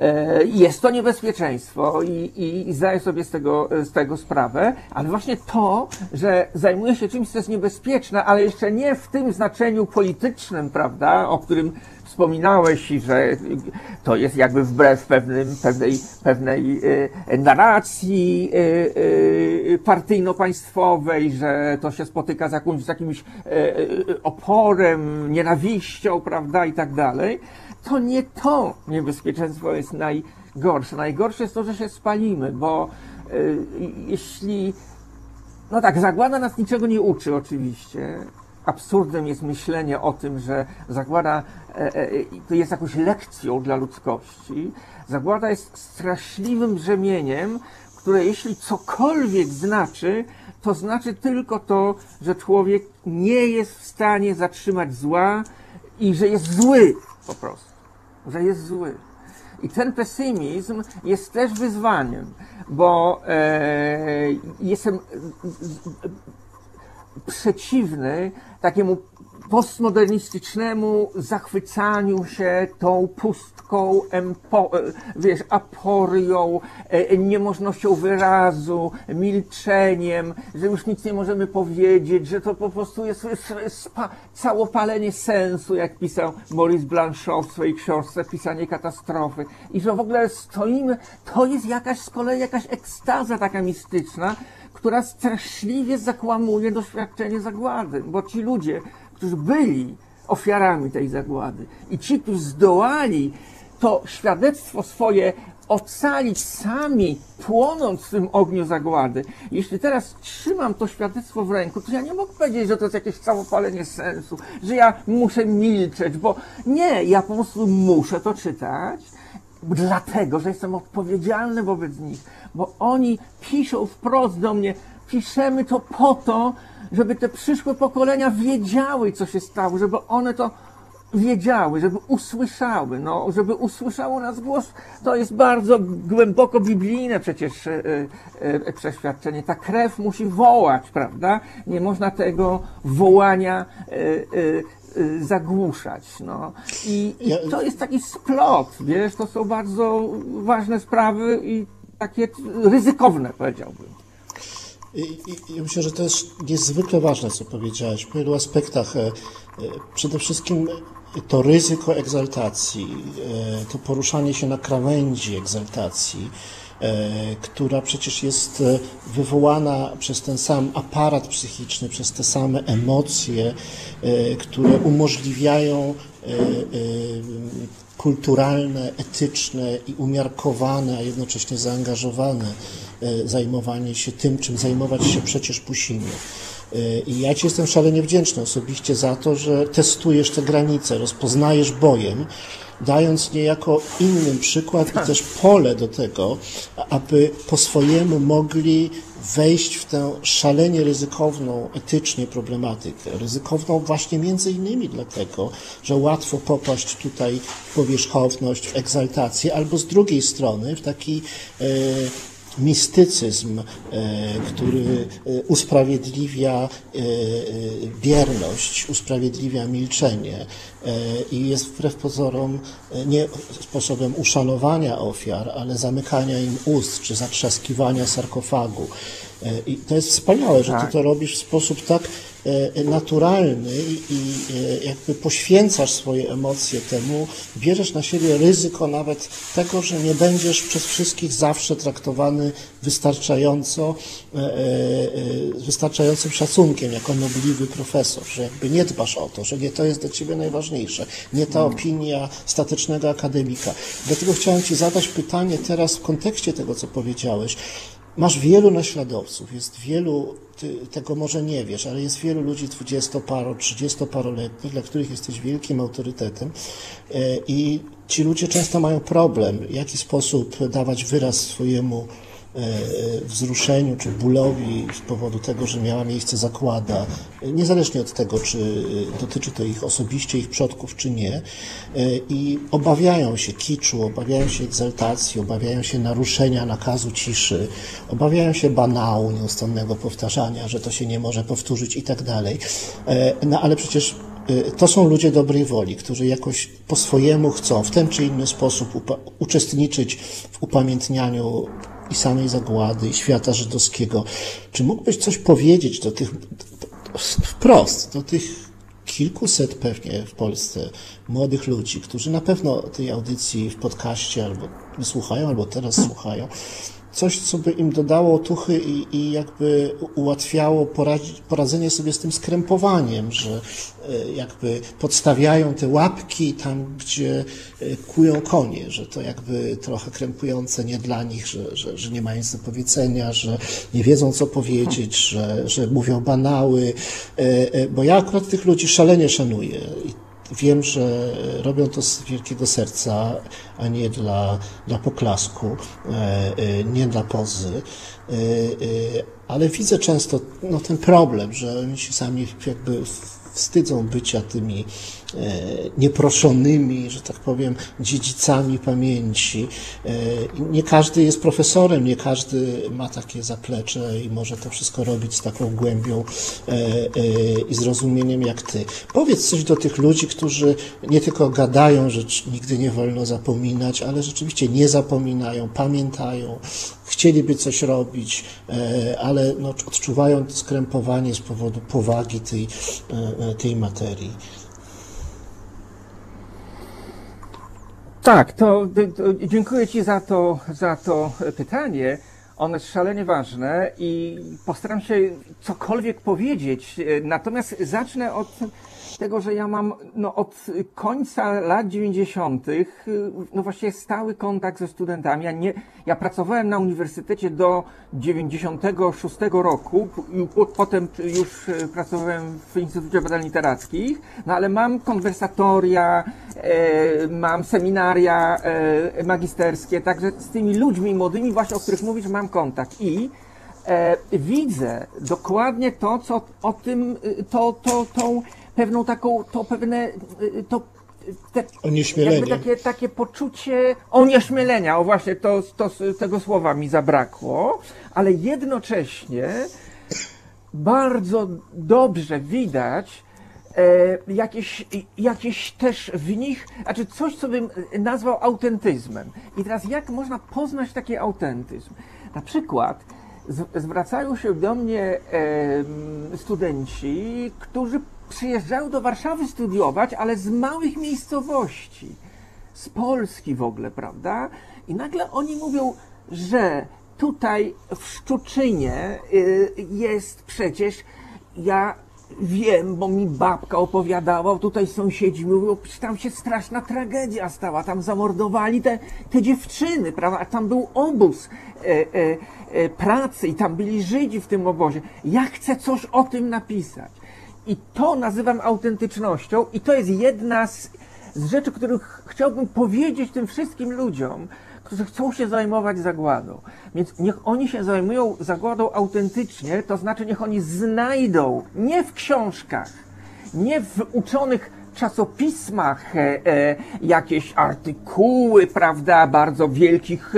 E, Jest to niebezpieczeństwo i, i, i zdaję sobie z tego, z tego sprawę, ale właśnie to, że zajmuje się czymś, co jest niebezpieczne, ale jeszcze nie w tym znaczeniu politycznym, prawda, o którym wspominałeś i że to jest jakby wbrew pewnym, pewnej, pewnej e, narracji e, e, partyjno-państwowej, że to się spotyka z, jakimś, z jakimś e, e, oporem, nienawiścią, prawda, i tak dalej to nie to niebezpieczeństwo jest najgorsze. Najgorsze jest to, że się spalimy, bo y, jeśli. No tak, zagłada nas niczego nie uczy, oczywiście. Absurdem jest myślenie o tym, że zagłada e, e, to jest jakąś lekcją dla ludzkości. Zagłada jest straszliwym brzemieniem, które jeśli cokolwiek znaczy, to znaczy tylko to, że człowiek nie jest w stanie zatrzymać zła i że jest zły po prostu, że jest zły. I ten pesymizm jest też wyzwaniem, bo e, jestem przeciwny takiemu postmodernistycznemu zachwycaniu się tą pustką, empo, e, wiesz, aporią, e, niemożnością wyrazu, milczeniem, że już nic nie możemy powiedzieć, że to po prostu jest, jest, jest całopalenie sensu, jak pisał Maurice Blanchot w swojej książce Pisanie katastrofy. I że w ogóle stoimy, to jest jakaś z kolei jakaś ekstaza taka mistyczna, która straszliwie zakłamuje doświadczenie zagłady, bo ci ludzie, którzy byli ofiarami tej zagłady i ci, którzy zdołali to świadectwo swoje ocalić sami, płonąc w tym ogniu zagłady. Jeśli teraz trzymam to świadectwo w ręku, to ja nie mogę powiedzieć, że to jest jakieś całopalenie sensu, że ja muszę milczeć, bo nie, ja po prostu muszę to czytać, dlatego, że jestem odpowiedzialny wobec nich, bo oni piszą wprost do mnie, piszemy to po to, żeby te przyszłe pokolenia wiedziały, co się stało, żeby one to wiedziały, żeby usłyszały, no, żeby usłyszało nas głos. To jest bardzo głęboko biblijne przecież e, e, przeświadczenie. Ta krew musi wołać, prawda? Nie można tego wołania e, zagłuszać. No. I, i to jest taki splot, wiesz, to są bardzo ważne sprawy i takie ryzykowne, powiedziałbym. I, i, I myślę, że to jest niezwykle ważne, co powiedziałeś w wielu aspektach. E, e, Przede wszystkim to ryzyko egzaltacji, e, to poruszanie się na krawędzi egzaltacji, która przecież jest wywołana przez ten sam aparat psychiczny, przez te same emocje, które umożliwiają kulturalne, etyczne i umiarkowane, a jednocześnie zaangażowane zajmowanie się tym, czym zajmować się przecież musimy. E, I ja Ci jestem szalenie wdzięczny osobiście za to, że testujesz te granice, rozpoznajesz bojem, dając niejako innym przykład i też pole do tego, aby po swojemu mogli wejść w tę szalenie ryzykowną etycznie problematykę. Ryzykowną właśnie między innymi dlatego, że łatwo popaść tutaj w powierzchowność, w egzaltację, albo z drugiej strony w taki e, mistycyzm, e, który e, usprawiedliwia e, bierność, usprawiedliwia milczenie i jest wbrew pozorom nie sposobem uszanowania ofiar, ale zamykania im ust czy zatrzaskiwania sarkofagu. I to jest wspaniałe, że ty Tak. to robisz w sposób tak e, naturalny i, e, jakby poświęcasz swoje emocje temu, bierzesz na siebie ryzyko nawet tego, że nie będziesz przez wszystkich zawsze traktowany wystarczająco, e, wystarczającym szacunkiem, jako nobliwy profesor, że jakby nie dbasz o to, że nie to jest dla ciebie najważniejsze, nie ta opinia statycznego akademika. Dlatego chciałem ci zadać pytanie teraz w kontekście tego, co powiedziałeś. Masz wielu naśladowców, jest wielu, ty tego może nie wiesz, ale jest wielu ludzi dwudziestoparo, trzydziestoparoletnich, dla których jesteś wielkim autorytetem e, i ci ludzie często mają problem, w jaki sposób dawać wyraz swojemu wzruszeniu czy bólowi z powodu tego, że miała miejsce zakłada, e, niezależnie od tego, czy e, dotyczy to ich osobiście, ich przodków, czy nie. E, I obawiają się kiczu, obawiają się egzaltacji, obawiają się naruszenia nakazu ciszy, obawiają się banału, nieustannego powtarzania, że to się nie może powtórzyć i tak dalej. E, No ale przecież e, to są ludzie dobrej woli, którzy jakoś po swojemu chcą w ten czy inny sposób uczestniczyć w upamiętnianiu i samej zagłady, i świata żydowskiego. Czy mógłbyś coś powiedzieć do tych, wprost, do tych kilkuset pewnie w Polsce młodych ludzi, którzy na pewno tej audycji w podcaście albo wysłuchają, albo teraz słuchają, coś, co by im dodało otuchy i, i jakby ułatwiało poradzi, poradzenie sobie z tym skrępowaniem, że e, jakby podstawiają te łapki tam, gdzie e, kują konie, że to jakby trochę krępujące nie dla nich, że, że, że nie mają nic do powiedzenia, że nie wiedzą co powiedzieć, że, że mówią banały, e, bo ja akurat tych ludzi szalenie szanuję. Wiem, że robią to z wielkiego serca, a nie dla, dla poklasku, e, e, nie dla pozy, e, ale widzę często no, ten problem, że oni się sami jakby wstydzą bycia tymi nieproszonymi, że tak powiem, dziedzicami pamięci. E, Nie każdy jest profesorem, nie każdy ma takie zaplecze i może to wszystko robić z taką głębią e, e, i zrozumieniem jak ty. Powiedz coś do tych ludzi, którzy nie tylko gadają, że nigdy nie wolno zapominać, ale rzeczywiście nie zapominają, pamiętają, chcieliby coś robić, e, ale no, odczuwają skrępowanie z powodu powagi tej, e, e, tej materii. Tak, to, to, dziękuję Ci za to, za to pytanie. Ono jest szalenie ważne i postaram się cokolwiek powiedzieć. Natomiast zacznę od tego, że ja mam no, od końca lat 90. no właśnie stały kontakt ze studentami. Ja, nie, ja pracowałem na uniwersytecie do 96 roku potem już e, pracowałem w Instytucie Badań Literackich, no ale mam konwersatoria, e, mam seminaria e, magisterskie, także z tymi ludźmi młodymi właśnie, o których mówisz, mam kontakt i e, widzę dokładnie to, co o tym, y, to, to, tą pewną taką, to pewne, y, to te, Onieśmielenie. takie, takie poczucie onieśmielenia, o właśnie, to, to, tego słowa mi zabrakło, ale jednocześnie bardzo dobrze widać e, jakieś, jakieś też w nich, znaczy coś, co bym nazwał autentyzmem. I teraz jak można poznać taki autentyzm? Na przykład z, zwracają się do mnie em, studenci, którzy przyjeżdżają do Warszawy studiować, ale z małych miejscowości z Polski w ogóle, prawda? I nagle oni mówią, że tutaj w Szczuczynie y, jest przecież, ja wiem, bo mi babka opowiadała, tutaj sąsiedzi mówią, tam się straszna tragedia stała, tam zamordowali te, te dziewczyny, prawda? A tam był obóz e, e, e, pracy i tam byli Żydzi w tym obozie. Ja chcę coś o tym napisać. I to nazywam autentycznością i to jest jedna z, z rzeczy, których chciałbym powiedzieć tym wszystkim ludziom, którzy chcą się zajmować zagładą. Więc niech oni się zajmują zagładą autentycznie, to znaczy niech oni znajdą, nie w książkach, nie w uczonych czasopismach e, e, jakieś artykuły, prawda, bardzo wielkich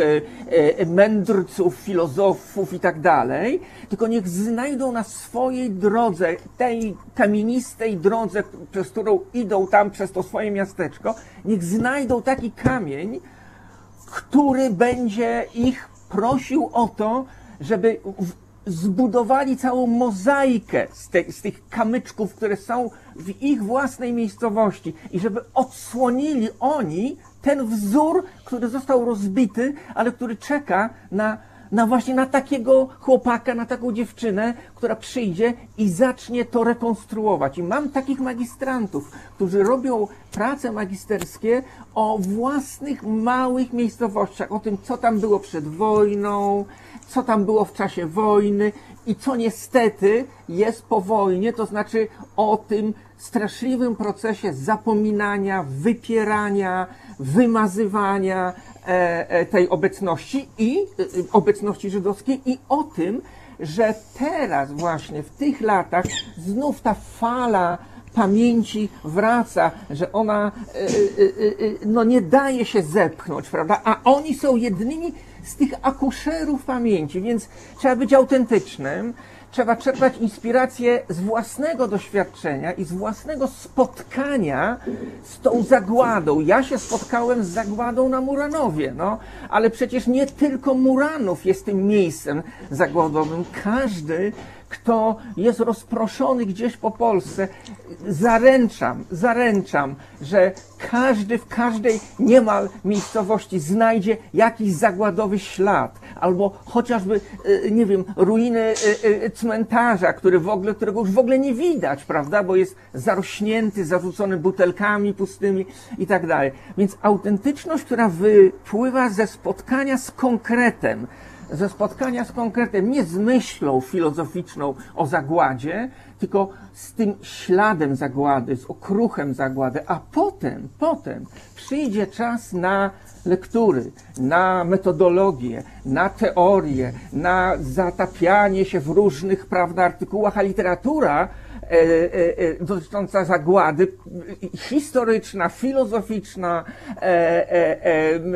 e, mędrców, filozofów i tak dalej, tylko niech znajdą na swojej drodze, tej kamienistej drodze, przez którą idą tam przez to swoje miasteczko, niech znajdą taki kamień, który będzie ich prosił o to, żeby zbudowali całą mozaikę z, te, z tych kamyczków, które są w ich własnej miejscowości i żeby odsłonili oni ten wzór, który został rozbity, ale który czeka na, na właśnie na takiego chłopaka, na taką dziewczynę, która przyjdzie i zacznie to rekonstruować. I mam takich magistrantów, którzy robią prace magisterskie o własnych małych miejscowościach, o tym, co tam było przed wojną, co tam było w czasie wojny i co niestety jest po wojnie, to znaczy o tym straszliwym procesie zapominania, wypierania, wymazywania e, e, tej obecności i e, obecności żydowskiej i o tym, że teraz właśnie w tych latach znów ta fala pamięci wraca, że ona e, e, e, no nie daje się zepchnąć, prawda? A oni są jednymi z tych akuszerów pamięci, więc trzeba być autentycznym, trzeba czerpać inspirację z własnego doświadczenia i z własnego spotkania z tą zagładą. Ja się spotkałem z zagładą na Muranowie, no, ale przecież nie tylko Muranów jest tym miejscem zagładowym. Każdy, kto jest rozproszony gdzieś po Polsce, zaręczam, zaręczam, że każdy w każdej niemal miejscowości znajdzie jakiś zagładowy ślad, albo chociażby, e, nie wiem, ruiny e, e, cmentarza, który w ogóle, którego już w ogóle nie widać, prawda, bo jest zarośnięty, zarzucony butelkami pustymi i tak dalej. Więc autentyczność, która wypływa ze spotkania z konkretem, ze spotkania z konkretem, nie z myślą filozoficzną o zagładzie, tylko z tym śladem zagłady, z okruchem zagłady, a potem, potem przyjdzie czas na lektury, na metodologię, na teorię, na zatapianie się w różnych, prawda, artykułach, a literatura dotycząca zagłady, e, historyczna, filozoficzna, e, e, e, m,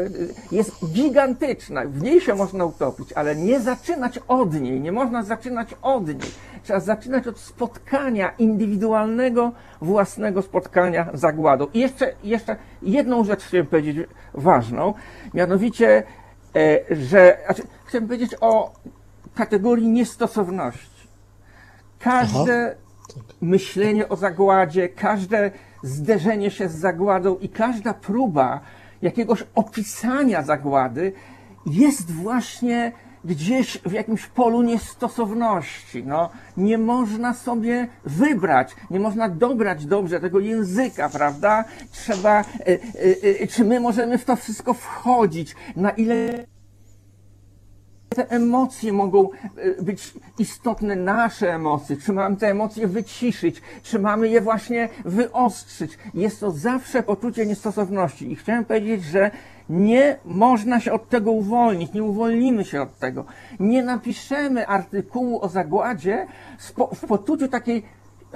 jest gigantyczna. W niej się można utopić, ale nie zaczynać od niej, nie można zaczynać od niej. Trzeba zaczynać od spotkania indywidualnego, własnego spotkania z zagładą. I jeszcze, jeszcze jedną rzecz chciałem powiedzieć ważną, mianowicie, że znaczy, chciałem powiedzieć o kategorii niestosowności. Każde myślenie o zagładzie, każde zderzenie się z zagładą i każda próba jakiegoś opisania zagłady jest właśnie gdzieś w jakimś polu niestosowności. No, nie można sobie wybrać, nie można dobrać dobrze tego języka, prawda? Trzeba, e, e, e, czy my możemy w to wszystko wchodzić, na ile te emocje mogą e, być istotne, nasze emocje, czy mamy te emocje wyciszyć, czy mamy je właśnie wyostrzyć. Jest to zawsze poczucie niestosowności. I chciałem powiedzieć, że nie można się od tego uwolnić, nie uwolnimy się od tego. Nie napiszemy artykułu o zagładzie w poczuciu takiej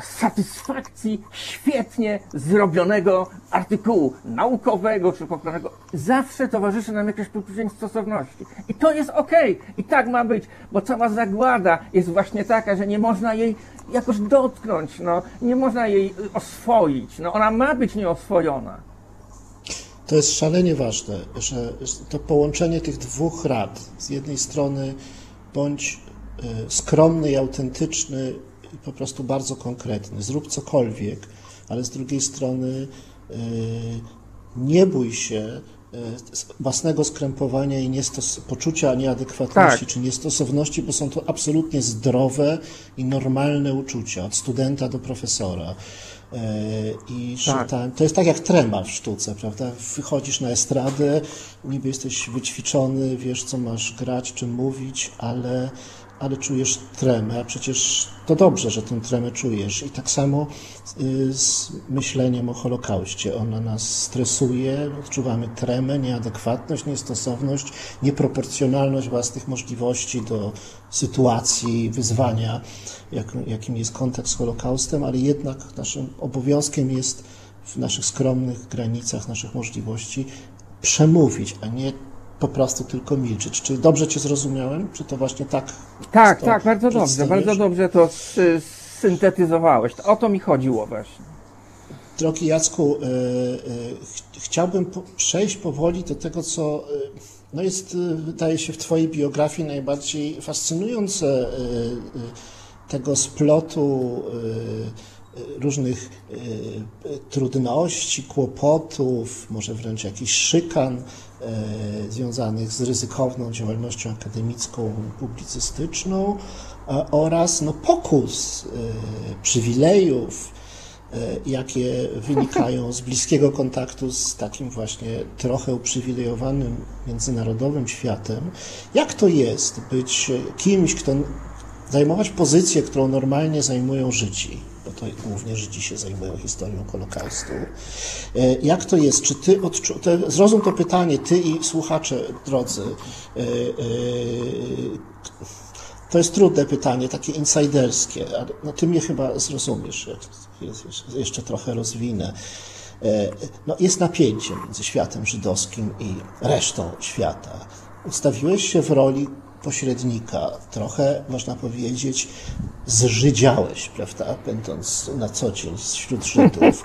satysfakcji świetnie zrobionego artykułu naukowego czy poprawnego. Zawsze towarzyszy nam jakieś poczucie stosowności. I to jest okej. I tak ma być, bo cała zagłada jest właśnie taka, że nie można jej jakoś dotknąć, no, nie można jej y, oswoić. No, ona ma być nieoswojona. To jest szalenie ważne, że to połączenie tych dwóch rad, z jednej strony bądź y, skromny i autentyczny po prostu bardzo konkretny, zrób cokolwiek, ale z drugiej strony y, nie bój się y, własnego skrępowania i niestos- poczucia nieadekwatności Tak. czy niestosowności, bo są to absolutnie zdrowe i normalne uczucia, od studenta do profesora. E, I Tak. ta, to jest tak jak trema w sztuce, prawda? Wychodzisz na estradę, niby jesteś wyćwiczony, wiesz co masz grać, czy mówić, ale, ale czujesz tremę, a przecież to dobrze, że tę tremę czujesz. I tak samo y, z myśleniem o Holokauście. Ona nas stresuje, odczuwamy tremę, nieadekwatność, niestosowność, nieproporcjonalność własnych możliwości do sytuacji, wyzwania, jak, jakim jest kontakt z Holokaustem, ale jednak naszym obowiązkiem jest w naszych skromnych granicach, naszych możliwości przemówić, a nie po prostu tylko milczeć. Czy dobrze Cię zrozumiałem? Czy to właśnie tak? Tak, tak, bardzo dobrze, bardzo dobrze to sy- syntetyzowałeś. O to mi chodziło właśnie. Drogi Jacku, e, e, ch- chciałbym po, przejść powoli do tego, co, e, no jest, wydaje się, w Twojej biografii najbardziej fascynujące tego splotu różnych trudności, kłopotów, może wręcz jakichś szykan związanych z ryzykowną działalnością akademicką, publicystyczną oraz no, pokus, przywilejów, E, jakie wynikają z bliskiego kontaktu z takim właśnie trochę uprzywilejowanym międzynarodowym światem. Jak to jest być kimś, kto zajmować pozycję, którą normalnie zajmują Żydzi, bo to głównie Żydzi się zajmują historią Holokaustu. E, jak to jest? Czy ty odczu... Zrozum to pytanie, ty i słuchacze drodzy. E, to jest trudne pytanie, takie insiderskie, ale no, ty mnie chyba zrozumiesz, jeszcze trochę rozwinę. E, no, jest napięcie między światem żydowskim i resztą świata. Ustawiłeś się w roli pośrednika, trochę można powiedzieć, zżydziałeś, prawda, będąc na co dzień wśród Żydów.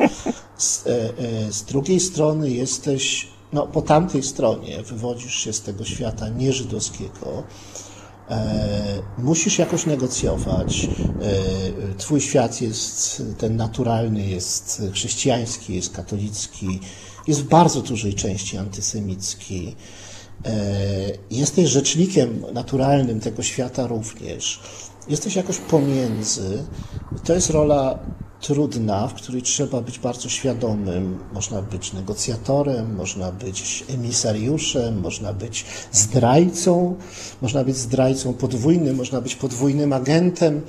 Z, e, e, z drugiej strony jesteś, no po tamtej stronie wywodzisz się z tego świata nieżydowskiego, E, musisz jakoś negocjować. E, twój świat jest ten naturalny, jest chrześcijański, jest katolicki, jest w bardzo dużej części antysemicki. E, jesteś rzecznikiem naturalnym tego świata również. Jesteś jakoś pomiędzy. To jest rola trudna, w której trzeba być bardzo świadomym. Można być negocjatorem, można być emisariuszem, można być zdrajcą, można być zdrajcą podwójnym, można być podwójnym agentem.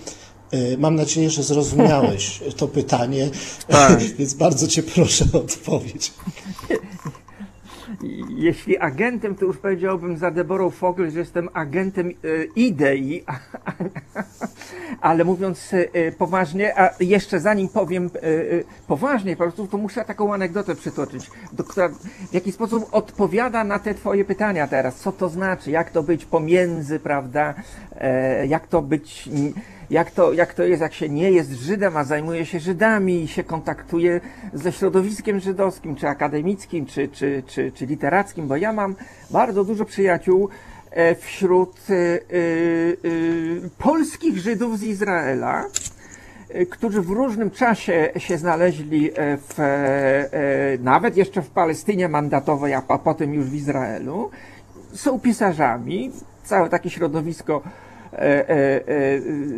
Y, mam nadzieję, że zrozumiałeś <laughs> to pytanie, tak. <laughs> więc bardzo Cię proszę o odpowiedź. <laughs> Jeśli agentem, to już powiedziałbym za Deborą Fogel, że jestem agentem e, idei, ale mówiąc e, poważnie, a jeszcze zanim powiem e, poważnie po prostu, to muszę taką anegdotę przytoczyć, która w jakiś sposób odpowiada na te twoje pytania teraz. Co to znaczy? Jak to być pomiędzy, prawda? Jak to być jak to, jak to jest, jak się nie jest Żydem, a zajmuje się Żydami i się kontaktuje ze środowiskiem żydowskim, czy akademickim, czy, czy, czy, czy literackim, bo ja mam bardzo dużo przyjaciół e, wśród y, y, polskich Żydów z Izraela, którzy w różnym czasie się znaleźli w, nawet jeszcze w Palestynie mandatowej, a potem już w Izraelu. Są pisarzami, całe takie środowisko E, e,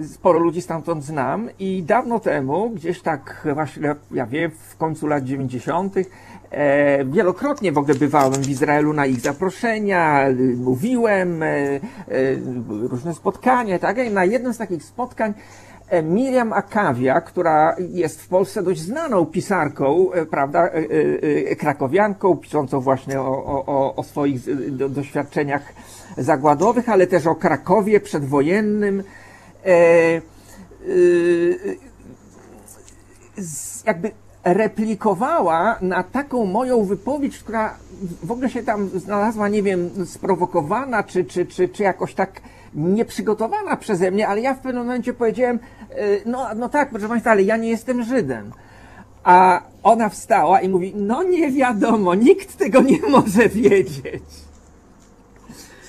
e, sporo ludzi stamtąd znam i dawno temu, gdzieś tak właśnie, ja wiem, w końcu lat 90., wielokrotnie w ogóle bywałem w Izraelu na ich zaproszenia, mówiłem, różne spotkania, tak? I na jednym z takich spotkań Miriam Akawia, która jest w Polsce dość znaną pisarką, prawda, krakowianką, piszącą właśnie o, o, o swoich doświadczeniach zagładowych, ale też o Krakowie przedwojennym. E, e, jakby replikowała na taką moją wypowiedź, która w ogóle się tam znalazła, nie wiem, sprowokowana, czy, czy, czy, czy jakoś tak nieprzygotowana przeze mnie, ale ja w pewnym momencie powiedziałem, e, no, no tak, proszę Państwa, ale ja nie jestem Żydem. A ona wstała i mówi, no nie wiadomo, nikt tego nie może wiedzieć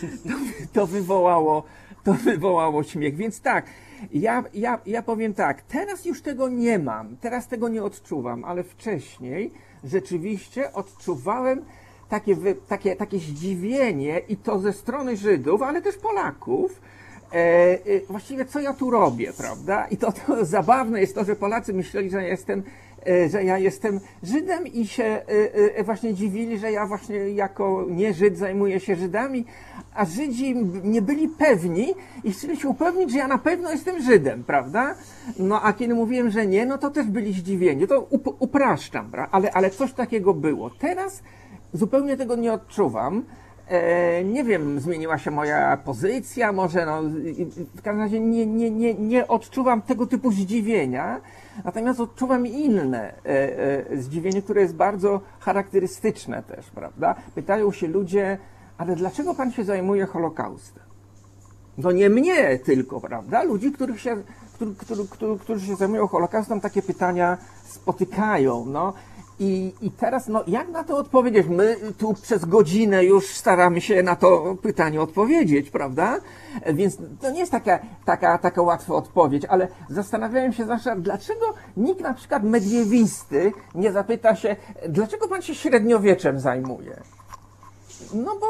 to, to wywołało, to wywołało śmiech. Więc tak, ja, ja, ja powiem tak, teraz już tego nie mam, teraz tego nie odczuwam, ale wcześniej rzeczywiście odczuwałem takie, takie, takie zdziwienie i to ze strony Żydów, ale też Polaków, e, e, właściwie co ja tu robię, prawda? I to, to zabawne jest to, że Polacy myśleli, że jestem że ja jestem Żydem i się e, e, właśnie dziwili, że ja właśnie jako nie Żyd zajmuję się Żydami, a Żydzi nie byli pewni i chcieli się upewnić, że ja na pewno jestem Żydem, prawda? No a kiedy mówiłem, że nie, no to też byli zdziwieni. To up upraszczam, ale, ale coś takiego było. Teraz zupełnie tego nie odczuwam. E, nie wiem, zmieniła się moja pozycja, może no, w każdym razie nie, nie, nie, nie odczuwam tego typu zdziwienia, natomiast odczuwam inne e, e, zdziwienie, które jest bardzo charakterystyczne też, prawda? Pytają się ludzie, ale dlaczego pan się zajmuje Holokaustem? No nie mnie tylko, prawda? Ludzi, których się, którzy, którzy, się zajmują Holokaustem, takie pytania spotykają, no. I, I teraz, no, jak na to odpowiedzieć? My tu przez godzinę już staramy się na to pytanie odpowiedzieć, prawda? Więc to nie jest taka, taka, taka łatwa odpowiedź, ale zastanawiałem się zawsze, dlaczego nikt na przykład mediewisty nie zapyta się, dlaczego pan się średniowieczem zajmuje? No bo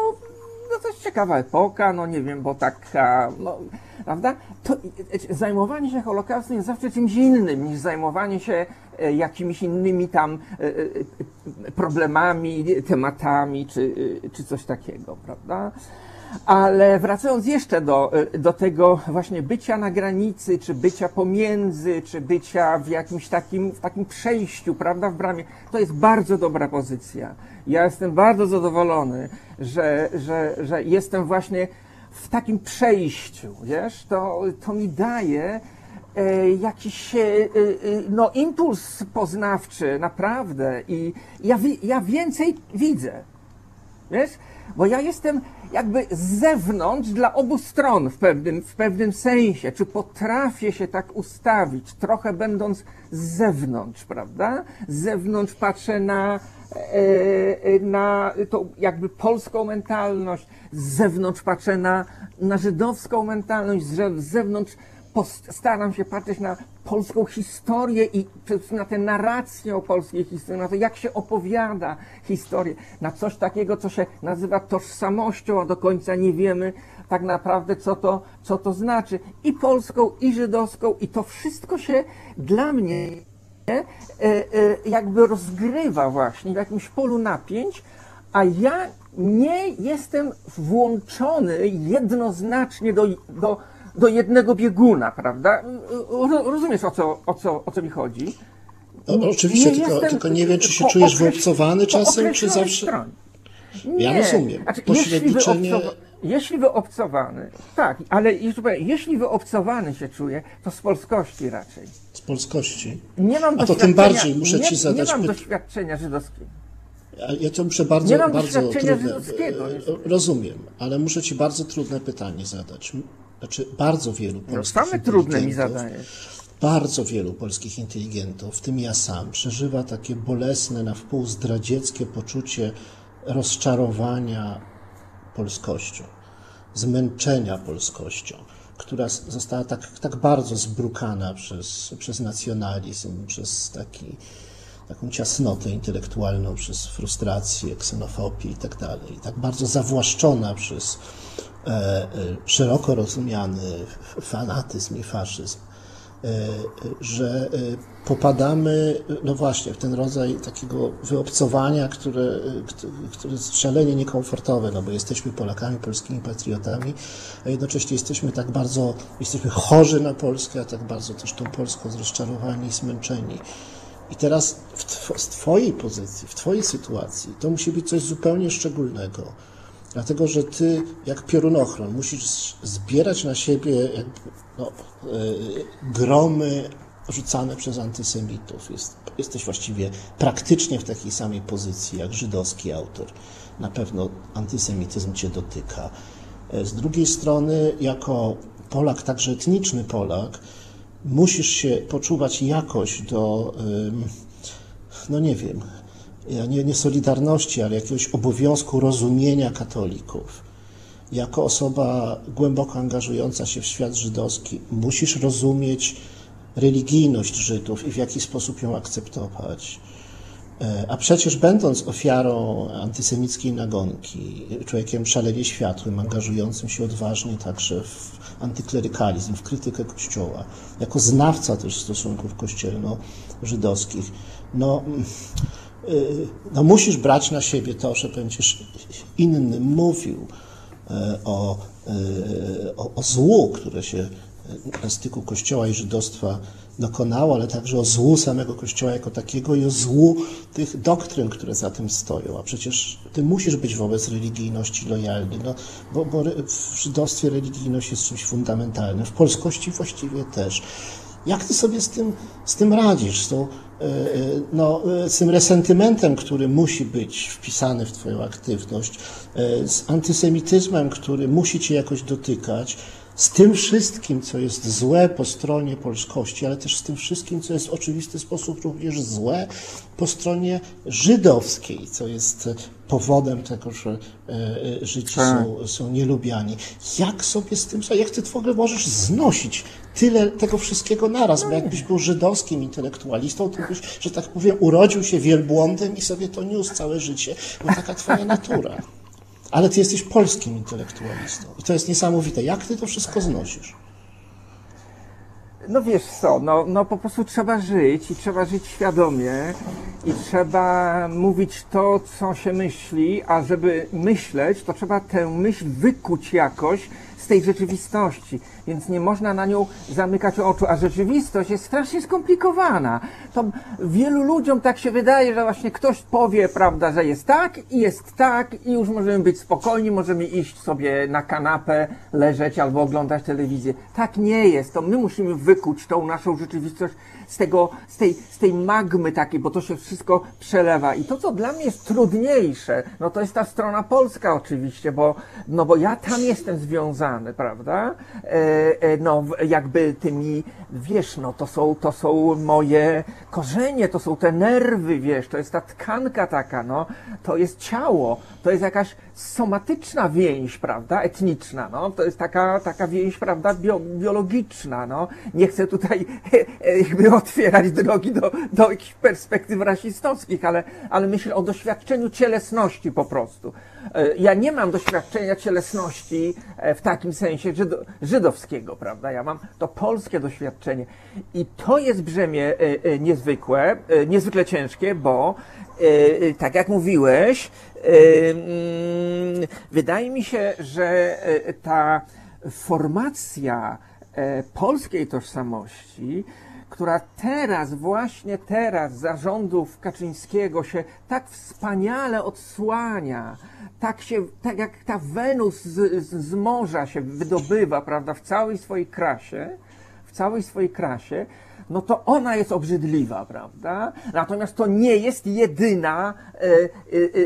no to jest ciekawa epoka, no nie wiem, bo taka, no, prawda? To e, zajmowanie się Holokaustem jest zawsze czymś innym niż zajmowanie się e, jakimiś innymi tam e, e, problemami, tematami, czy, e, czy coś takiego, prawda? Ale wracając jeszcze do, do tego właśnie bycia na granicy, czy bycia pomiędzy, czy bycia w jakimś takim, w takim przejściu, prawda, w bramie, to jest bardzo dobra pozycja. Ja jestem bardzo zadowolony, że, że, że jestem właśnie w takim przejściu, wiesz, to, to mi daje e, jakiś e, e, no, impuls poznawczy, naprawdę. I ja, wi- ja więcej widzę. Wiesz? Bo ja jestem jakby z zewnątrz dla obu stron w pewnym, w pewnym sensie. Czy potrafię się tak ustawić, trochę będąc z zewnątrz, prawda? Z zewnątrz patrzę na, e, e, na tą jakby polską mentalność, z zewnątrz patrzę na, na żydowską mentalność, z ze- z zewnątrz staram się patrzeć na polską historię i na tę narrację o polskiej historii, na to, jak się opowiada historię, na coś takiego, co się nazywa tożsamością, a do końca nie wiemy tak naprawdę, co to, co to znaczy. I polską, i żydowską, i to wszystko się dla mnie e, e, jakby rozgrywa właśnie w jakimś polu napięć, a ja nie jestem włączony jednoznacznie do, do, do jednego bieguna, prawda? Ro- Rozumiesz, o co, o co, o co mi chodzi? O, oczywiście, Nie tylko, jestem tylko nie wiem, czy się czujesz wyobcowany czasem, czy zawsze... stronie. Ja Nie. rozumiem. Znaczy, Pośredniczenie- jeśli, wyobcowa- jeśli wyobcowany, tak, ale jeśli wyobcowany się czuję, to z polskości raczej. z polskości. Nie mam A to tym bardziej muszę nie, ci zadać Nie mam pyt- doświadczenia żydowskiego. Ja- Ja to muszę bardzo, Nie mam bardzo doświadczenia trudne. żydowskiego e. Rozumiem, ale muszę ci bardzo trudne pytanie zadać. Znaczy, bardzo wielu No, polskich same trudne mi zadajesz. Bardzo wielu polskich inteligentów, w tym ja sam, przeżywa takie bolesne, na wpół zdradzieckie poczucie rozczarowania polskością, zmęczenia polskością, która została tak, tak bardzo zbrukana przez, przez nacjonalizm, przez taki, taką ciasnotę intelektualną, przez frustrację, ksenofobię i tak dalej, tak bardzo zawłaszczona przez szeroko rozumiany fanatyzm i faszyzm, e, e, że e, popadamy, no właśnie, w ten rodzaj takiego wyobcowania, które, e, kt- które jest szalenie niekomfortowe, no bo jesteśmy Polakami, polskimi patriotami, a jednocześnie jesteśmy tak bardzo, jesteśmy chorzy na Polskę, a tak bardzo też tą Polską zrozczarowani i zmęczeni. I teraz w tw- z Twojej pozycji, w Twojej sytuacji, to musi być coś zupełnie szczególnego. Dlatego, że Ty, jak piorunochron, musisz zbierać na siebie no, e, gromy rzucane przez antysemitów. Jest, jesteś właściwie praktycznie w takiej samej pozycji jak żydowski autor. Na pewno antysemityzm Cię dotyka. E, Z drugiej strony, jako Polak, także etniczny Polak, musisz się poczuwać jakoś do, no nie wiem, nie, nie solidarności, ale jakiegoś obowiązku rozumienia katolików. Jako osoba głęboko angażująca się w świat żydowski, musisz rozumieć religijność Żydów i w jaki sposób ją akceptować. E, A przecież będąc ofiarą antysemickiej nagonki, człowiekiem szalenie światłym, angażującym się odważnie także w antyklerykalizm, w krytykę Kościoła, jako znawca też stosunków kościelno-żydowskich, no, no musisz brać na siebie to, że będziesz innym mówił e, o, e, o, o złu, które się na styku Kościoła i żydostwa dokonało, ale także o złu samego Kościoła jako takiego i o złu tych doktryn, które za tym stoją. A przecież ty musisz być wobec religijności lojalny, no, bo, bo w żydostwie religijność jest czymś fundamentalnym, w polskości właściwie też. Jak ty sobie z tym, z tym radzisz, z, tą, no, e, z tym resentymentem, który musi być wpisany w twoją aktywność, e, z antysemityzmem, który musi cię jakoś dotykać, z tym wszystkim, co jest złe po stronie polskości, ale też z tym wszystkim, co jest w oczywisty sposób również złe po stronie żydowskiej, co jest powodem tego, że e, e, Żydzi są, są nielubiani. Jak sobie z tym, jak ty w ogóle możesz znosić tyle tego wszystkiego naraz? Bo jakbyś był żydowskim intelektualistą, to byś, że tak powiem, urodził się wielbłądem i sobie to niósł całe życie, bo taka twoja natura. Ale ty jesteś polskim intelektualistą. I to jest niesamowite. Jak ty to wszystko znosisz? No wiesz co, no, no po prostu trzeba żyć i trzeba żyć świadomie i trzeba mówić to, co się myśli, a żeby myśleć, to trzeba tę myśl wykuć jakoś z tej rzeczywistości, więc nie można na nią zamykać oczu, a rzeczywistość jest strasznie skomplikowana. To wielu ludziom tak się wydaje, że właśnie ktoś powie, prawda, że jest tak i jest tak i już możemy być spokojni, możemy iść sobie na kanapę, leżeć albo oglądać telewizję. Tak nie jest, to my musimy wykuć tą naszą rzeczywistość z, tego, z, tej, z tej magmy takiej, bo to się wszystko przelewa. I to, co dla mnie jest trudniejsze, no to jest ta strona polska oczywiście, bo, no bo ja tam jestem związany, prawda? E, no jakby tymi, wiesz, no to są, to są moje korzenie, to są te nerwy, wiesz, to jest ta tkanka taka, no, to jest ciało, to jest jakaś somatyczna więź, prawda, etniczna, no, to jest taka, taka więź, prawda, bio, biologiczna, no. Nie chcę tutaj <laughs> jakby otwierać drogi do, do jakichś perspektyw rasistowskich, ale, ale myślę o doświadczeniu cielesności po prostu. E, ja nie mam doświadczenia cielesności e, w takim sensie żydo, żydowskiego, prawda, ja mam to polskie doświadczenie. I to jest brzemię e, niezwykłe, niezwykle ciężkie, bo tak jak mówiłeś, mm, wydaje mi się, że ta formacja polskiej tożsamości, która teraz, właśnie teraz, zarządów Kaczyńskiego się tak wspaniale odsłania, tak się, tak jak ta Wenus z, z, morza się wydobywa, prawda, w całej swojej krasie, w całej swojej krasie, no to ona jest obrzydliwa, prawda? Natomiast to nie jest jedyna, e, e, e,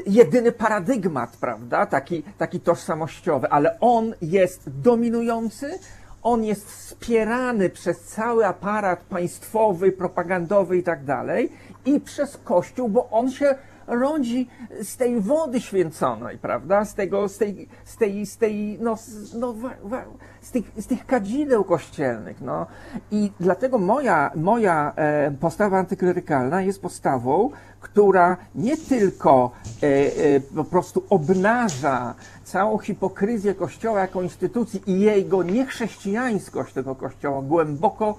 jedyny paradygmat, prawda? Taki, taki tożsamościowy, ale on jest dominujący, on jest wspierany przez cały aparat państwowy, propagandowy i tak dalej i przez Kościół, bo on się rodzi z tej wody święconej, prawda? Z tego, z tej, z tej, z tej, no, no z, tych, z tych kadzideł kościelnych, no. I dlatego moja, moja e, postawa antyklerykalna jest postawą, która nie tylko e, e, po prostu obnaża całą hipokryzję Kościoła jako instytucji i jego niechrześcijańskość tego Kościoła głęboko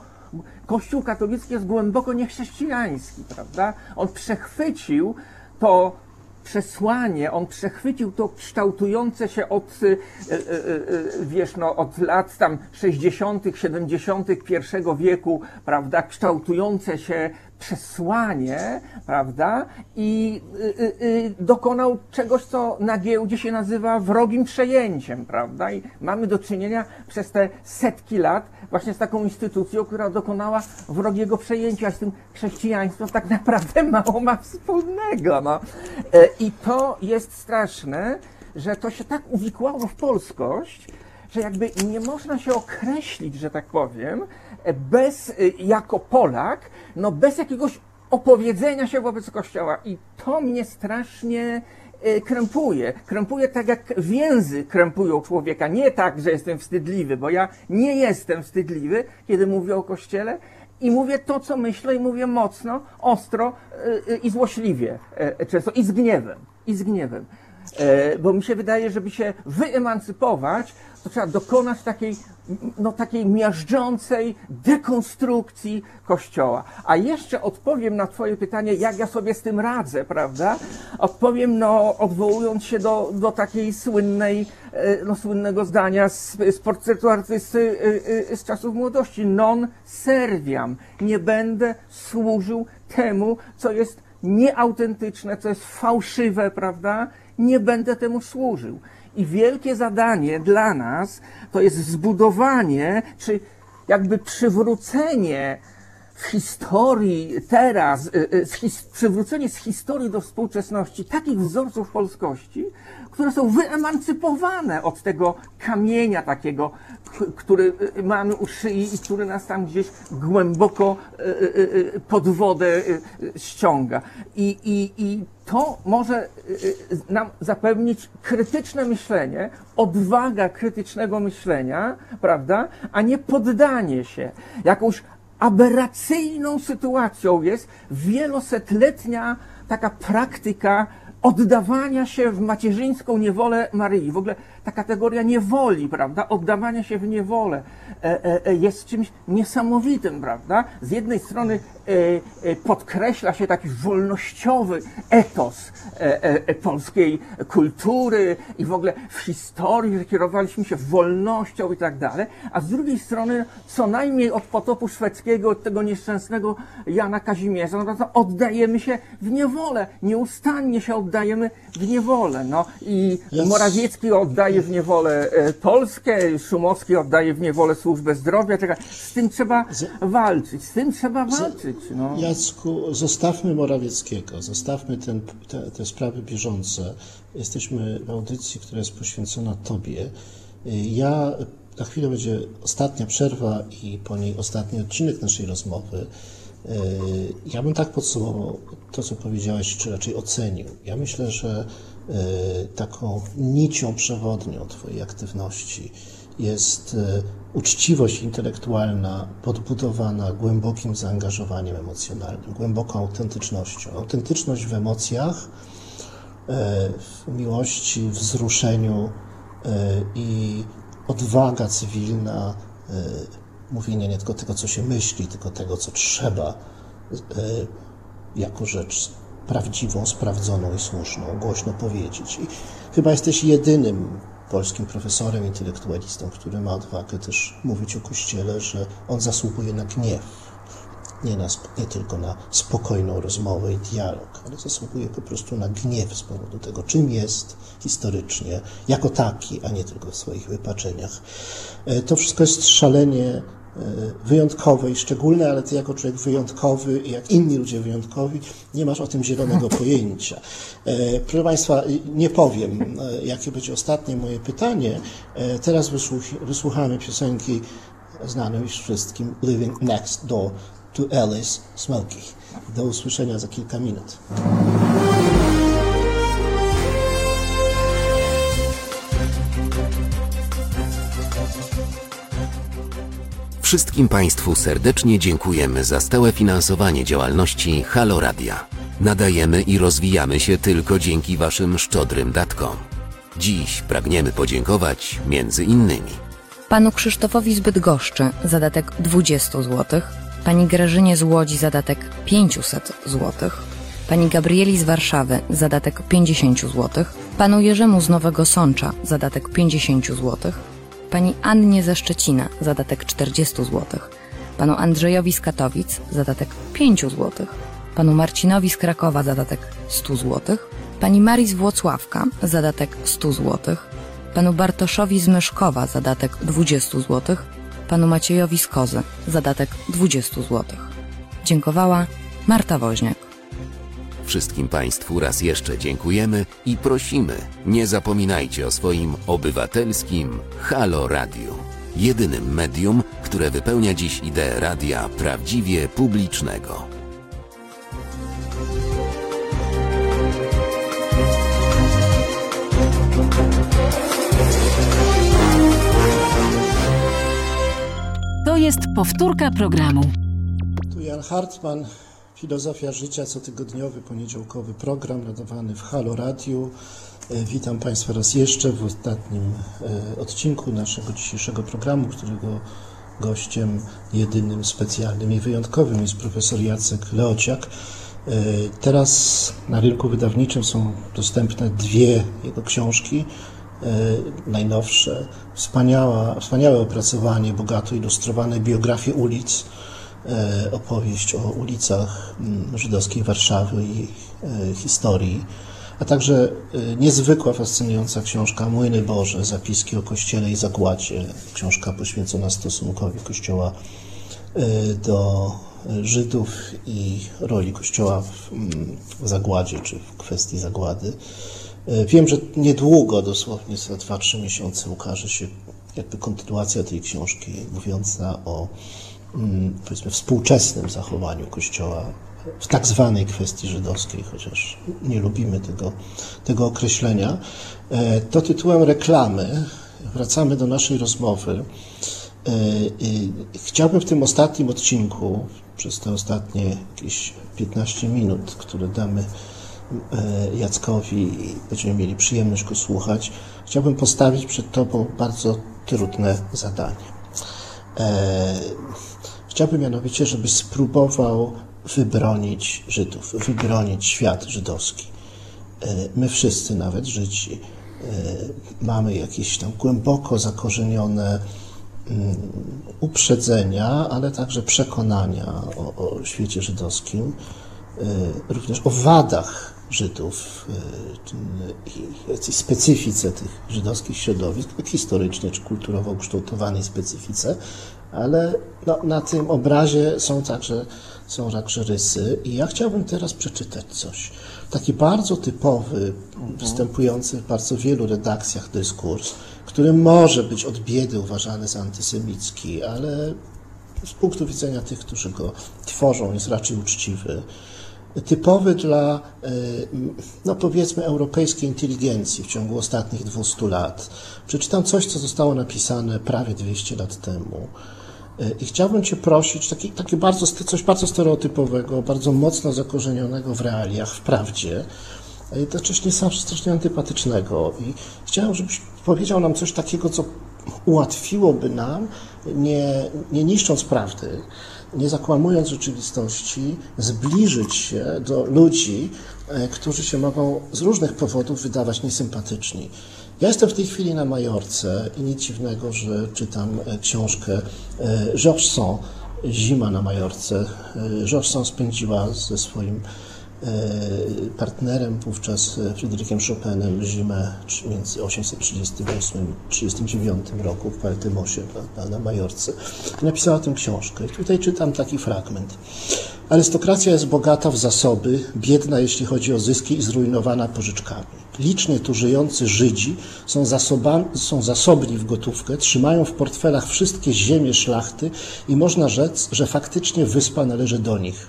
Kościół katolicki jest głęboko niechrześcijański, prawda? On przechwycił to przesłanie, on przechwycił to kształtujące się od, y, y, y, wiesz, no, od lat tam 60., 70. I wieku, prawda, kształtujące się przesłanie, prawda, i dokonał czegoś, co na giełdzie się nazywa wrogim przejęciem, prawda, i mamy do czynienia przez te setki lat właśnie z taką instytucją, która dokonała wrogiego przejęcia, z tym chrześcijaństwo tak naprawdę <laughs> mało ma wspólnego. No. E, I to jest straszne, że to się tak uwikłało w polskość, że jakby nie można się określić, że tak powiem, bez, e, jako Polak, no bez jakiegoś opowiedzenia się wobec Kościoła. I to mnie strasznie E, krępuje. Krępuje tak jak więzy krępują człowieka. Nie tak, że jestem wstydliwy, bo ja nie jestem wstydliwy, kiedy mówię o Kościele i mówię to, co myślę i mówię mocno, ostro e, e, i złośliwie często i z gniewem. I z gniewem. Bo mi się wydaje, żeby się wyemancypować, to trzeba dokonać takiej, no, takiej miażdżącej dekonstrukcji Kościoła. A jeszcze odpowiem na Twoje pytanie, jak ja sobie z tym radzę, prawda? Odpowiem, no, odwołując się do, do takiej słynnej, e, no, słynnego zdania z, z portretu artysty e, e, z czasów młodości. Non serviam. Nie będę służył temu, co jest nieautentyczne, co jest fałszywe, prawda? Nie będę temu służył. I wielkie zadanie dla nas to jest zbudowanie, czy jakby przywrócenie w historii teraz, y, y, przywrócenie z historii do współczesności takich wzorców polskości, które są wyemancypowane od tego kamienia takiego, który y, mamy u szyi i który nas tam gdzieś głęboko y, y, y, pod wodę y, y, ściąga. I, i, i to może y, y, nam zapewnić krytyczne myślenie, odwaga krytycznego myślenia, prawda, a nie poddanie się jakąś aberracyjną sytuacją jest wielosetletnia taka praktyka oddawania się w macierzyńską niewolę Maryi. W ogóle ta kategoria niewoli, prawda, oddawania się w niewolę e, e, e, jest czymś niesamowitym, prawda. Z jednej strony podkreśla się taki wolnościowy etos polskiej kultury i w ogóle w historii, że kierowaliśmy się wolnością i tak dalej, a z drugiej strony co najmniej od potopu szwedzkiego, od tego nieszczęsnego Jana Kazimierza, no to oddajemy się w niewolę, nieustannie się oddajemy w niewolę, no. I Morawiecki oddaje w niewolę e, Polskę, Szumowski oddaje w niewolę służbę zdrowia, czeka. z tym trzeba walczyć, z tym trzeba walczyć, no. Jacku, zostawmy Morawieckiego, zostawmy ten, te, te sprawy bieżące. Jesteśmy w audycji, która jest poświęcona Tobie. Ja, na chwilę będzie ostatnia przerwa i po niej ostatni odcinek naszej rozmowy. Ja bym tak podsumował to, co powiedziałeś, czy raczej ocenił. Ja myślę, że e, taką nicią przewodnią Twojej aktywności jest e, uczciwość intelektualna podbudowana głębokim zaangażowaniem emocjonalnym, głęboką autentycznością. Autentyczność w emocjach, e, w miłości, wzruszeniu e, i odwaga cywilna, e, mówienie nie tylko tego, co się myśli, tylko tego, co trzeba, e, jako rzecz prawdziwą, sprawdzoną i słuszną, głośno powiedzieć. I chyba jesteś jedynym polskim profesorem, intelektualistą, który ma odwagę też mówić o Kościele, że on zasługuje na gniew. Nie, na, nie tylko na spokojną rozmowę i dialog, ale zasługuje po prostu na gniew z powodu tego, czym jest historycznie, jako taki, a nie tylko w swoich wypaczeniach. E, To wszystko jest szalenie wyjątkowe i szczególne, ale ty jako człowiek wyjątkowy i jak inni ludzie wyjątkowi nie masz o tym zielonego <laughs> pojęcia. E, Proszę Państwa, nie powiem, e, jakie będzie ostatnie moje pytanie. E, Teraz wysłuch- wysłuchamy piosenki znanej już wszystkim Living Next Door to Alice Smokey. Do usłyszenia za kilka minut. Wszystkim Państwu serdecznie dziękujemy za stałe finansowanie działalności Halo Radia. Nadajemy i rozwijamy się tylko dzięki Waszym szczodrym datkom. Dziś pragniemy podziękować między innymi Panu Krzysztofowi z Bydgoszczy zadatek 20 zł, pani Grażynie z Łodzi zadatek 500 zł, pani Gabrieli z Warszawy zadatek 50 zł, panu Jerzemu z Nowego Sącza zadatek 50 zł, pani Annie ze Szczecina zadatek 40 zł, panu Andrzejowi z Katowic zadatek 5 zł, panu Marcinowi z Krakowa zadatek 100 zł, pani Marii z Włocławka zadatek 100 zł, panu Bartoszowi z Myszkowa zadatek 20 zł, panu Maciejowi z Kozy zadatek 20 zł. Dziękowała Marta Woźniak. Wszystkim Państwu raz jeszcze dziękujemy i prosimy, nie zapominajcie o swoim obywatelskim Halo Radio. Jedynym medium, które wypełnia dziś ideę radia prawdziwie publicznego. To jest powtórka programu. Tu Jan Hartman, Filozofia Życia, cotygodniowy, poniedziałkowy program nadawany w Halo Radiu. E, Witam Państwa raz jeszcze w ostatnim e, odcinku naszego dzisiejszego programu, którego gościem jedynym, specjalnym i wyjątkowym jest profesor Jacek Leociak. E, Teraz na rynku wydawniczym są dostępne dwie jego książki najnowsze. Wspaniała, wspaniałe opracowanie, bogato ilustrowane biografie ulic, opowieść o ulicach mm, żydowskiej Warszawy i e, historii, a także e, niezwykła, fascynująca książka Młyny Boże, zapiski o Kościele i Zagładzie, książka poświęcona stosunkowi Kościoła e, do Żydów i roli Kościoła w, mm, zagładzie, czy w kwestii zagłady. E, Wiem, że niedługo, dosłownie za 2-3 miesiące, ukaże się jakby kontynuacja tej książki, mówiąca o powiedzmy współczesnym zachowaniu Kościoła w tak zwanej kwestii żydowskiej, chociaż nie lubimy tego, tego określenia. E, To tytułem reklamy wracamy do naszej rozmowy. E, Chciałbym w tym ostatnim odcinku, przez te ostatnie jakieś 15 minut, które damy e, Jackowi i będziemy mieli przyjemność go słuchać, chciałbym postawić przed Tobą bardzo trudne zadanie. Chciałbym mianowicie, żebyś spróbował wybronić Żydów, wybronić świat żydowski. E, My wszyscy, nawet Żydzi, e, mamy jakieś tam głęboko zakorzenione mm, uprzedzenia, ale także przekonania o, o świecie żydowskim, e, również o wadach Żydów i specyfice tych żydowskich środowisk, tak historycznie czy kulturowo ukształtowanej specyfice, ale no, na tym obrazie są także, są także rysy i ja chciałbym teraz przeczytać coś. Taki bardzo typowy, występujący w bardzo wielu redakcjach dyskurs, który może być od biedy uważany za antysemicki, ale z punktu widzenia tych, którzy go tworzą, jest raczej uczciwy. Typowy dla, e, no powiedzmy, europejskiej inteligencji w ciągu ostatnich 200 lat. Przeczytam coś, co zostało napisane prawie 200 lat temu. E, I chciałbym Cię prosić, taki, taki bardzo, coś bardzo stereotypowego, bardzo mocno zakorzenionego w realiach, w prawdzie, a jednocześnie sam strasznie antypatycznego. I chciałem, żebyś powiedział nam coś takiego, co ułatwiłoby nam, nie, nie niszcząc prawdy, nie zakłamując rzeczywistości, zbliżyć się do ludzi, e, którzy się mogą z różnych powodów wydawać niesympatyczni. Ja jestem w tej chwili na Majorce i nic dziwnego, że czytam e, książkę e, Georges Sand, Zima na Majorce. E, Georges Sand spędziła ze swoim partnerem, wówczas Fryderykiem Chopinem, zimę między 838 i 39 roku w Paltemosie, prawda, na Majorce. Napisała tę książkę. Tutaj czytam taki fragment. Arystokracja jest bogata w zasoby, biedna jeśli chodzi o zyski i zrujnowana pożyczkami. Licznie tu żyjący Żydzi są, są zasobni w gotówkę, trzymają w portfelach wszystkie ziemie szlachty i można rzec, że faktycznie wyspa należy do nich.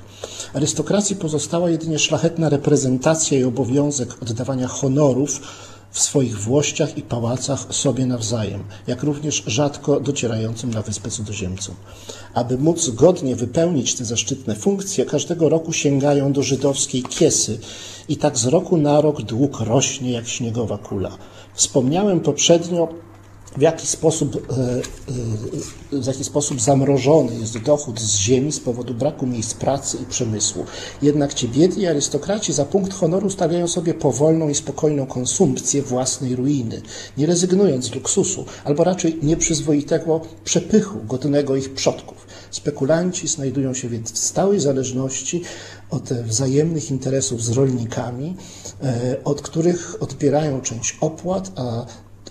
Arystokracji pozostała jedynie szlachetna reprezentacja i obowiązek oddawania honorów w swoich włościach i pałacach sobie nawzajem, jak również rzadko docierającym na wyspę cudzoziemcom. Aby móc godnie wypełnić te zaszczytne funkcje, każdego roku sięgają do żydowskiej kiesy i tak z roku na rok dług rośnie jak śniegowa kula. Wspomniałem poprzednio, w jaki sposób, e, e, w jaki sposób zamrożony jest dochód z ziemi z powodu braku miejsc pracy i przemysłu. Jednak ci biedni arystokraci za punkt honoru stawiają sobie powolną i spokojną konsumpcję własnej ruiny, nie rezygnując z luksusu, albo raczej nieprzyzwoitego przepychu godnego ich przodków. Spekulanci znajdują się więc w stałej zależności od wzajemnych interesów z rolnikami, e, od których odbierają część opłat, a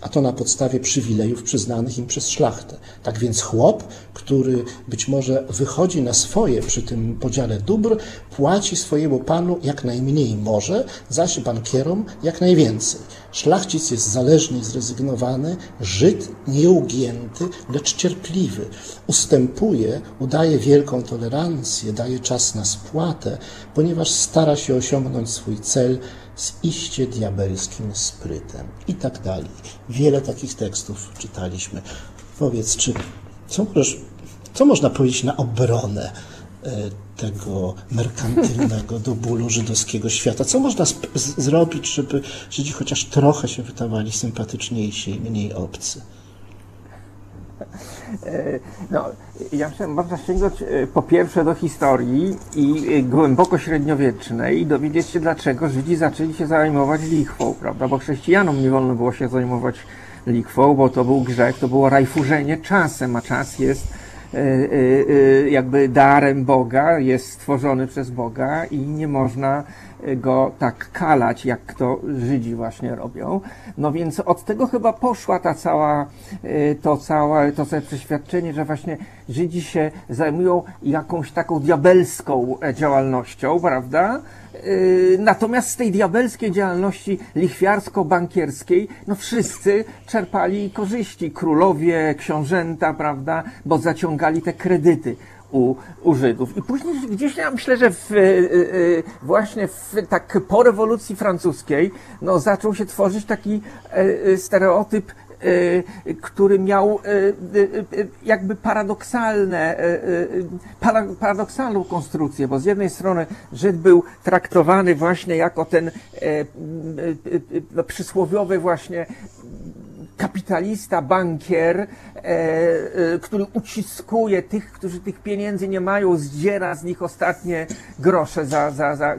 a to na podstawie przywilejów przyznanych im przez szlachtę. Tak więc chłop, który być może wychodzi na swoje przy tym podziale dóbr, płaci swojemu panu jak najmniej może, zaś bankierom jak najwięcej. Szlachcic jest zależny i zrezygnowany, Żyd nieugięty, lecz cierpliwy. Ustępuje, udaje wielką tolerancję, daje czas na spłatę, ponieważ stara się osiągnąć swój cel z iście diabelskim sprytem i tak dalej. Wiele takich tekstów czytaliśmy. Powiedz, czy co, możesz, co można powiedzieć na obronę e, tego merkantylnego <laughs> do bólu żydowskiego świata? Co można zrobić, żeby Żydzi chociaż trochę się wydawali sympatyczniejsi i mniej obcy? No, ja można sięgnąć e, po pierwsze do historii i e, głęboko średniowiecznej i dowiedzieć się, dlaczego Żydzi zaczęli się zajmować lichwą, prawda? Bo chrześcijanom nie wolno było się zajmować lichwą, bo to był grzech, to było rajfurzenie czasem, a czas jest e, e, e, jakby darem Boga, jest stworzony przez Boga i nie można go tak kalać, jak to Żydzi właśnie robią. No więc od tego chyba poszła ta cała, e, to całe, to całe przeświadczenie, że właśnie Żydzi się zajmują jakąś taką diabelską e, działalnością, prawda? E, Natomiast z tej diabelskiej działalności lichwiarsko-bankierskiej, no wszyscy czerpali korzyści. Królowie, książęta, prawda? Bo zaciągali te kredyty u, u Żydów. I później gdzieś ja myślę, że w, e, e, właśnie w, tak po rewolucji francuskiej no, zaczął się tworzyć taki e, stereotyp który miał jakby paradoksalne, para, paradoksalną konstrukcję, bo z jednej strony Żyd był traktowany właśnie jako ten no, przysłowiowy właśnie kapitalista, bankier, e, e, który uciskuje tych, którzy tych pieniędzy nie mają, zdziera z nich ostatnie grosze za, za, za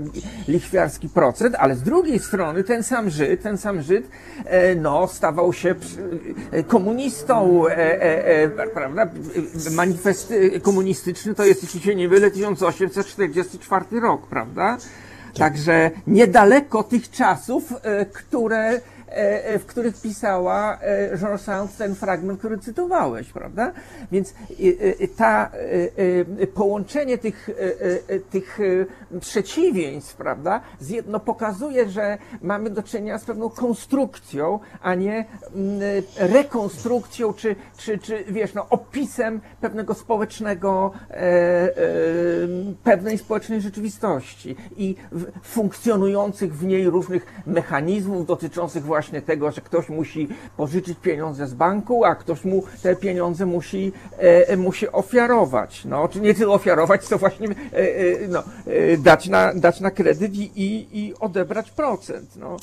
lichwiarski procent, ale z drugiej strony ten sam Żyd, ten sam Żyd, e, no, stawał się komunistą, e, e, prawda? Manifest komunistyczny to jest, jeśli się nie mylę, 1844 rok, prawda? Także niedaleko tych czasów, które, w których pisała e, Jean Sand ten fragment, który cytowałeś, prawda? Więc e, e, ta, e, e, połączenie tych, e, e, tych e, przeciwieństw, prawda, jedno pokazuje, że mamy do czynienia z pewną konstrukcją, a nie mm, rekonstrukcją, czy, czy, czy wiesz, no, opisem pewnego społecznego, e, e, pewnej społecznej rzeczywistości i funkcjonujących w niej różnych mechanizmów dotyczących właśnie tego, że ktoś musi pożyczyć pieniądze z banku, a ktoś mu te pieniądze musi, e, e, musi ofiarować. No, czy nie tyle ofiarować, co właśnie e, e, no, e, dać, na, dać na kredyt i, i, odebrać procent. No.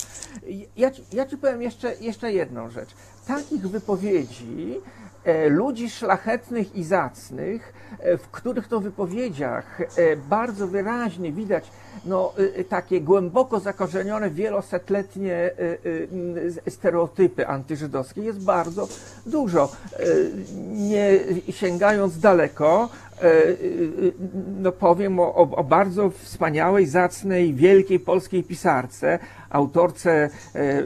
Ja, ja ci powiem jeszcze, jeszcze jedną rzecz. Takich wypowiedzi ludzi szlachetnych i zacnych, e, w których to wypowiedziach e, bardzo wyraźnie widać no, e, e, takie głęboko zakorzenione, wielosetletnie e, e, stereotypy antyżydowskie jest bardzo dużo. E, Nie sięgając daleko, e, e, no powiem o, o, o bardzo wspaniałej, zacnej, wielkiej polskiej pisarce, autorce e, e,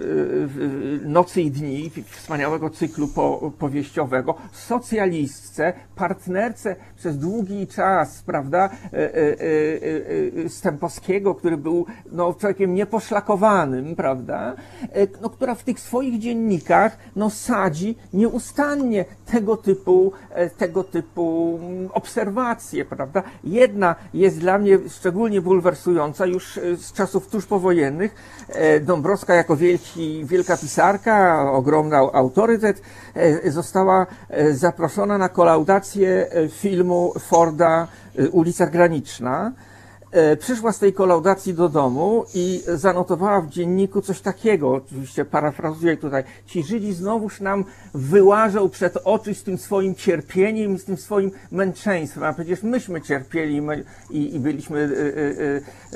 Nocy i Dni, wspaniałego cyklu po, powieściowego, socjalistce, partnerce przez długi czas, prawda, e, Stępowskiego, który był no, człowiekiem nieposzlakowanym, prawda, no, która w tych swoich dziennikach no, sadzi nieustannie tego typu, tego typu mm, obserwacje, prawda. Jedna jest dla mnie szczególnie bulwersująca już z czasów tuż powojennych. E, Dąbrowska jako wielki, wielka pisarka, ogromny au- autorytet, e, została e, zaproszona na kolaudację filmu Forda Ulica Graniczna. Przyszła z tej kolaudacji do domu i zanotowała w dzienniku coś takiego, oczywiście parafrazuję tutaj, ci Żydzi znowuż nam wyłażą przed oczy z tym swoim cierpieniem i z tym swoim męczeństwem, a przecież myśmy cierpieli i, i byliśmy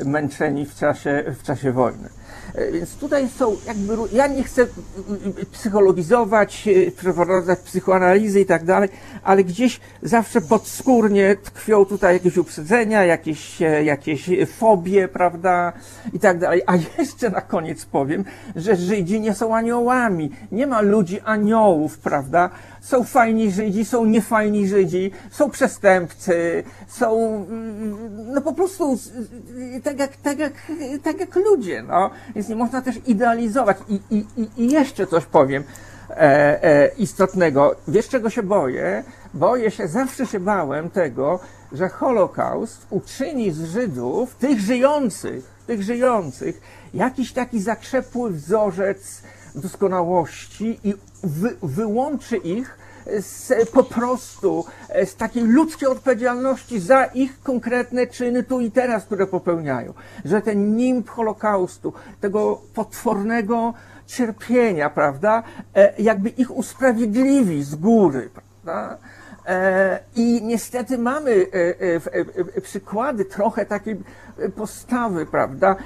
męczeni w czasie, w czasie wojny. E, Więc tutaj są jakby, ja nie chcę mm, psychologizować, e, przeprowadzać psychoanalizy i tak dalej, ale gdzieś zawsze podskórnie tkwią tutaj jakieś uprzedzenia, jakieś, e, jakieś fobie, prawda, i tak dalej. A <laughs> jeszcze na koniec powiem, że Żydzi nie są aniołami. Nie ma ludzi aniołów, prawda? Są fajni Żydzi, są niefajni Żydzi, są przestępcy, są, mm, no po prostu tak jak, tak jak, tak jak ludzie, no. Więc nie można też idealizować. I, i, i- i jeszcze coś powiem e, e, istotnego. Wiesz, czego się boję? Boję się, zawsze się bałem tego, że Holokaust uczyni z Żydów, tych żyjących, tych żyjących, jakiś taki zakrzepły wzorzec doskonałości i wy, wyłączy ich z, po prostu e, z takiej ludzkiej odpowiedzialności za ich konkretne czyny tu i teraz, które popełniają. Że ten nimb Holokaustu, tego potwornego cierpienia, prawda, e, jakby ich usprawiedliwi z góry, prawda? E, I niestety mamy przykłady trochę takiej postawy, prawda?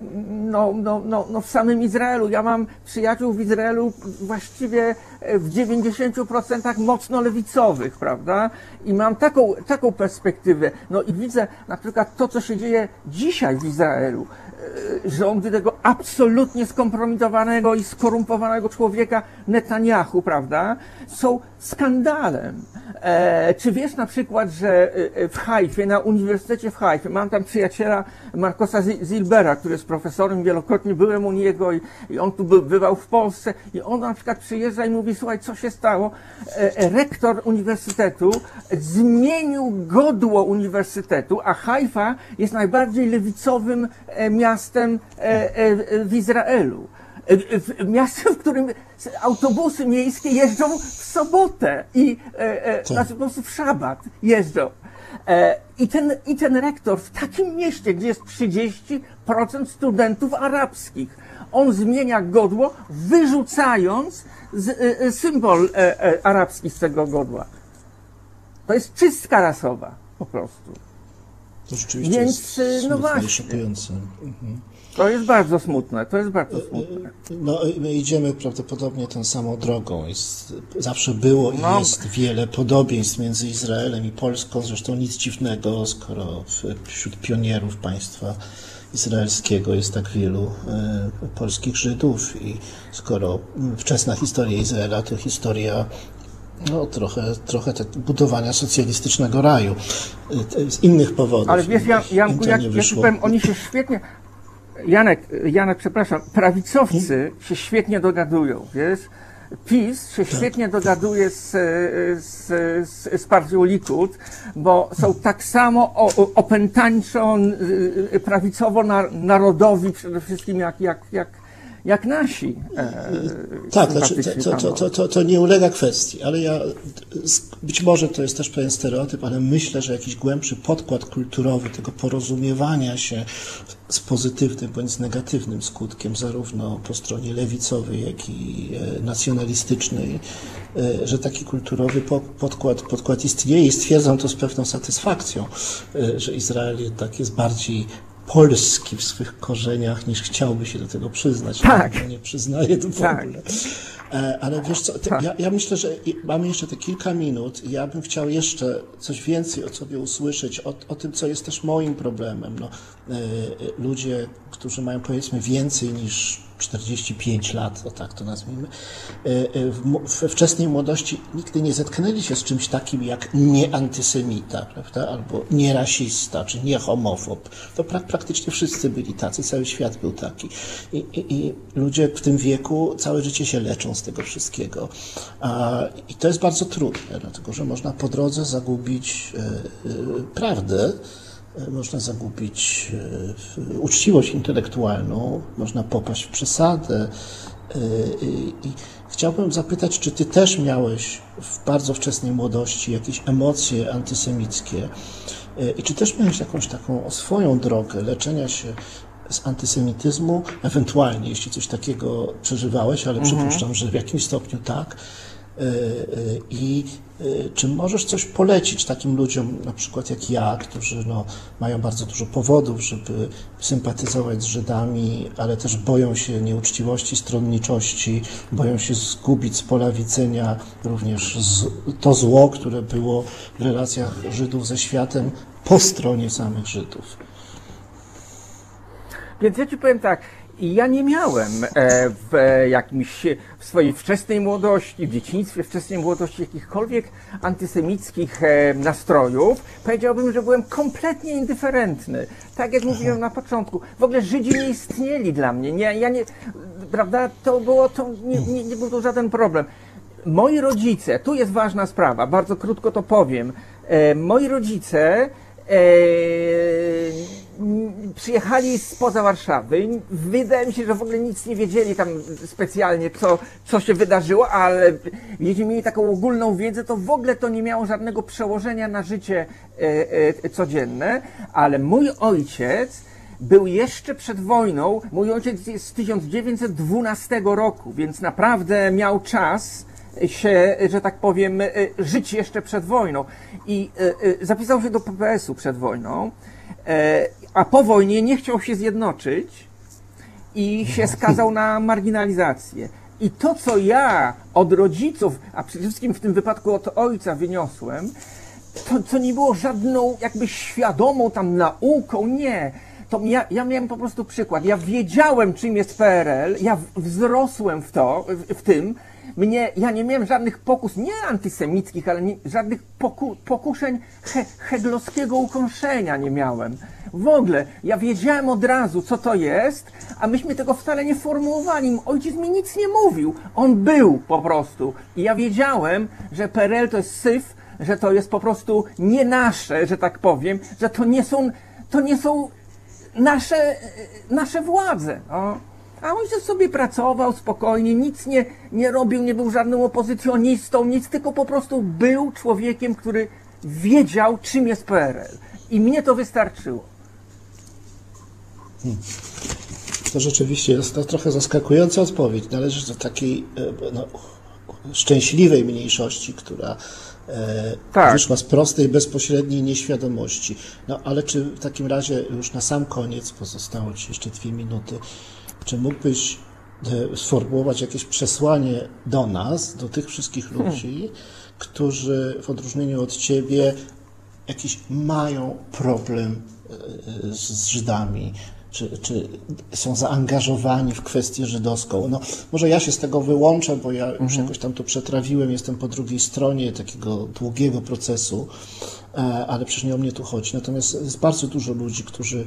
No, no, no, no w samym Izraelu. Ja mam przyjaciół w Izraelu właściwie e, w 90% mocno lewicowych, prawda? I mam taką, taką perspektywę. No i widzę na przykład to, co się dzieje dzisiaj w Izraelu. E, Rządy tego absolutnie skompromitowanego i skorumpowanego człowieka Netanyahu, prawda? Są skandalem. E, czy wiesz na przykład, że e, w Haifie, na Uniwersytecie w Haifie, mam tam przyjaciela Markosa Zi- Zilbera, który jest profesorem, wielokrotnie byłem u niego i, i on tu by, bywał w Polsce i on na przykład przyjeżdża i mówi, słuchaj, co się stało? E, e, rektor uniwersytetu zmienił godło uniwersytetu, a Haifa jest najbardziej lewicowym e, miastem e, e, w Izraelu. E, w- Miastem, w którym autobusy miejskie jeżdżą w sobotę i znaczy po prostu w szabat jeżdżą. I ten, I ten rektor w takim mieście, gdzie jest 30% studentów arabskich, on zmienia godło, wyrzucając z, symbol arabski z tego godła. To jest czystka rasowa, po prostu. To rzeczywiście Więc, jest y, no właśnie. szokujące. Mhm. To jest bardzo smutne, to jest bardzo smutne. No, my idziemy prawdopodobnie tą samą drogą. Jest, zawsze było i No. jest wiele podobieństw między Izraelem i Polską. Zresztą nic dziwnego, skoro wśród pionierów państwa izraelskiego jest tak wielu e, polskich Żydów i skoro mm, wczesna historia Izraela to historia no, trochę, trochę tak budowania socjalistycznego raju e, te- z innych powodów. Ale wiesz, Jan, Janku, jak, nie ja ci powiem, oni się świetnie. Janek, Janek, przepraszam, prawicowcy się świetnie dogadują, wiesz? PiS się świetnie dogaduje z, z, z, z partią Likud, bo są tak samo opętańczo y, prawicowo-narodowi przede wszystkim jak, jak, jak, jak nasi. E, Tak, znaczy, to, to, to, to, to nie ulega kwestii, ale ja, być może to jest też pewien stereotyp, ale myślę, że jakiś głębszy podkład kulturowy tego porozumiewania się z pozytywnym bądź z negatywnym skutkiem, zarówno po stronie lewicowej, jak i e, nacjonalistycznej, e, że taki kulturowy po- podkład, podkład istnieje i stwierdzam to z pewną satysfakcją, e, że Izrael jednak jest bardziej polski w swych korzeniach, niż chciałby się do tego przyznać. Tak. Ja nie przyznaję to w Tak. ogóle. Ale wiesz co, te, Tak. ja, ja myślę, że mamy jeszcze te kilka minut i ja bym chciał jeszcze coś więcej o sobie usłyszeć, o, o tym, co jest też moim problemem. No, e, ludzie, którzy mają powiedzmy więcej niż 45 lat, o tak to nazwijmy, e, e, we wczesnej młodości nigdy nie zetknęli się z czymś takim jak nieantysemita, prawda, albo nierasista, czy niehomofob. To pra, praktycznie wszyscy byli tacy, cały świat był taki. I, i, I ludzie w tym wieku całe życie się leczą z tego wszystkiego. A, I to jest bardzo trudne, dlatego że można po drodze zagubić e, prawdę, można zagubić e, uczciwość intelektualną, można popaść w przesadę. e, I chciałbym zapytać, czy ty też miałeś w bardzo wczesnej młodości jakieś emocje antysemickie e, i czy też miałeś jakąś taką swoją drogę leczenia się z antysemityzmu, ewentualnie jeśli coś takiego przeżywałeś, ale przypuszczam, że w jakimś stopniu tak. E, e, I e, czy możesz coś polecić takim ludziom, na przykład jak ja, którzy no, mają bardzo dużo powodów, żeby sympatyzować z Żydami, ale też boją się nieuczciwości, stronniczości, boją się zgubić z pola widzenia również to zło, które było w relacjach Żydów ze światem po stronie samych Żydów. Więc ja ci powiem tak, ja nie miałem e, w e, jakimś, w swojej wczesnej młodości, w dzieciństwie, wczesnej młodości jakichkolwiek antysemickich e, nastrojów. Powiedziałbym, że byłem kompletnie indyferentny. Tak jak mówiłem na początku. W ogóle Żydzi nie istnieli dla mnie. Nie, ja nie, prawda, to było, to nie, nie, nie był to żaden problem. Moi rodzice, tu jest ważna sprawa, bardzo krótko to powiem. Moi rodzice przyjechali spoza Warszawy. Wydaje mi się, że w ogóle nic nie wiedzieli tam specjalnie, co, co się wydarzyło, ale jeśli mieli taką ogólną wiedzę, to w ogóle to nie miało żadnego przełożenia na życie e, e, codzienne. Ale mój ojciec był jeszcze przed wojną. Mój ojciec jest z 1912 roku, więc naprawdę miał czas się, że tak powiem, e, żyć jeszcze przed wojną. I e, e, zapisał się do PPS-u przed wojną, a po wojnie nie chciał się zjednoczyć i się <laughs> skazał na marginalizację. I to, co ja od rodziców, a przede wszystkim w tym wypadku od ojca wyniosłem, to, to nie było żadną jakby świadomą tam nauką, nie. To ja, ja miałem po prostu przykład. Ja wiedziałem, czym jest PRL, ja wzrosłem w to, w, w tym. Mnie, ja nie miałem żadnych pokus, nie antysemickich, ale nie, żadnych poku, pokuszeń he, heglowskiego ukąszenia nie miałem. W ogóle, ja wiedziałem od razu, co to jest, a myśmy tego wcale nie formułowali. Ojciec mi nic nie mówił. On był po prostu. I ja wiedziałem, że PRL to jest syf, że to jest po prostu nie nasze, że tak powiem, że to nie są, to nie są nasze, nasze władze. No. A ojciec sobie pracował spokojnie, nic nie, nie robił, nie był żadnym opozycjonistą, nic, tylko po prostu był człowiekiem, który wiedział, czym jest PRL. I mnie to wystarczyło. To rzeczywiście jest to trochę zaskakująca odpowiedź. Należy do takiej e, no, szczęśliwej mniejszości, która e, Tak. wyszła z prostej, bezpośredniej nieświadomości. No ale czy w takim razie już na sam koniec, pozostało Ci jeszcze dwie minuty, czy mógłbyś e, sformułować jakieś przesłanie do nas, do tych wszystkich ludzi, którzy w odróżnieniu od Ciebie jakiś mają problem e, z, z Żydami, czy, czy są zaangażowani w kwestię żydowską. No, może ja się z tego wyłączę, bo ja już jakoś tam to przetrawiłem, jestem po drugiej stronie takiego długiego procesu, e, ale przecież nie o mnie tu chodzi. Natomiast jest bardzo dużo ludzi, którzy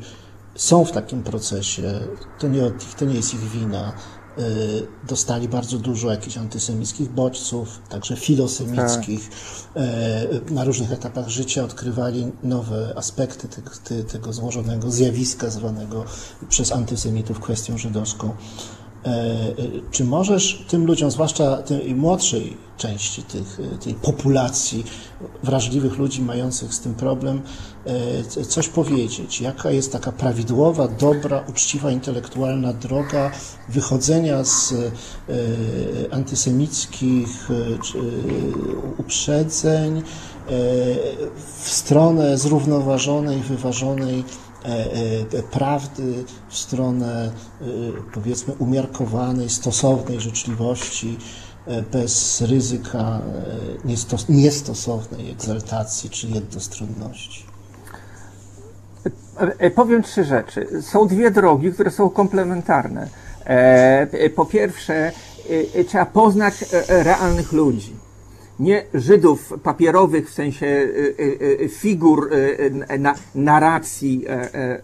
są w takim procesie, to nie, to nie jest ich wina. Y, Dostali bardzo dużo jakichś antysemickich bodźców, także filosemickich. Y, Na różnych etapach życia odkrywali nowe aspekty tego, tego złożonego zjawiska zwanego przez antysemitów kwestią żydowską. E, e, Czy możesz tym ludziom, zwłaszcza tej młodszej części tych, e, tej populacji wrażliwych ludzi mających z tym problem, coś powiedzieć? Jaka jest taka prawidłowa, dobra, uczciwa, intelektualna droga wychodzenia z antysemickich uprzedzeń w stronę zrównoważonej, wyważonej prawdy, w stronę e, powiedzmy umiarkowanej, stosownej życzliwości, e, bez ryzyka e, niestos- niestosownej egzaltacji czy jednostronności. E, e, Powiem trzy rzeczy. Są dwie drogi, które są komplementarne. E, e, Po pierwsze, e, e, trzeba poznać e, e, realnych ludzi. Nie Żydów papierowych w sensie e, e, e, figur na, narracji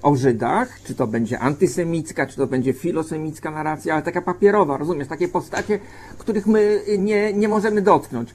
o Żydach, czy to będzie antysemicka, czy to będzie filosemicka narracja, ale taka papierowa, rozumiesz? Takie postacie, których my nie, nie możemy dotknąć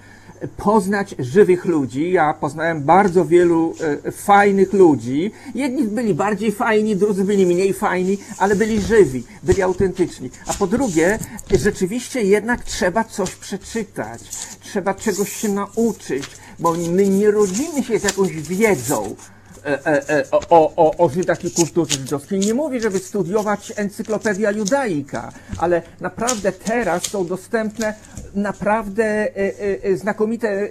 poznać żywych ludzi. Ja poznałem bardzo wielu fajnych ludzi. Jedni byli bardziej fajni, drudzy byli mniej fajni, ale byli żywi, byli autentyczni. A po drugie, rzeczywiście jednak trzeba coś przeczytać, trzeba czegoś się nauczyć, bo my nie rodzimy się z jakąś wiedzą e, e, e, o, o, o Żydach i kulturze żydowskiej. Nie mówię, żeby studiować Encyklopedia Judaika, ale naprawdę teraz są dostępne naprawdę e, e, e, znakomite e,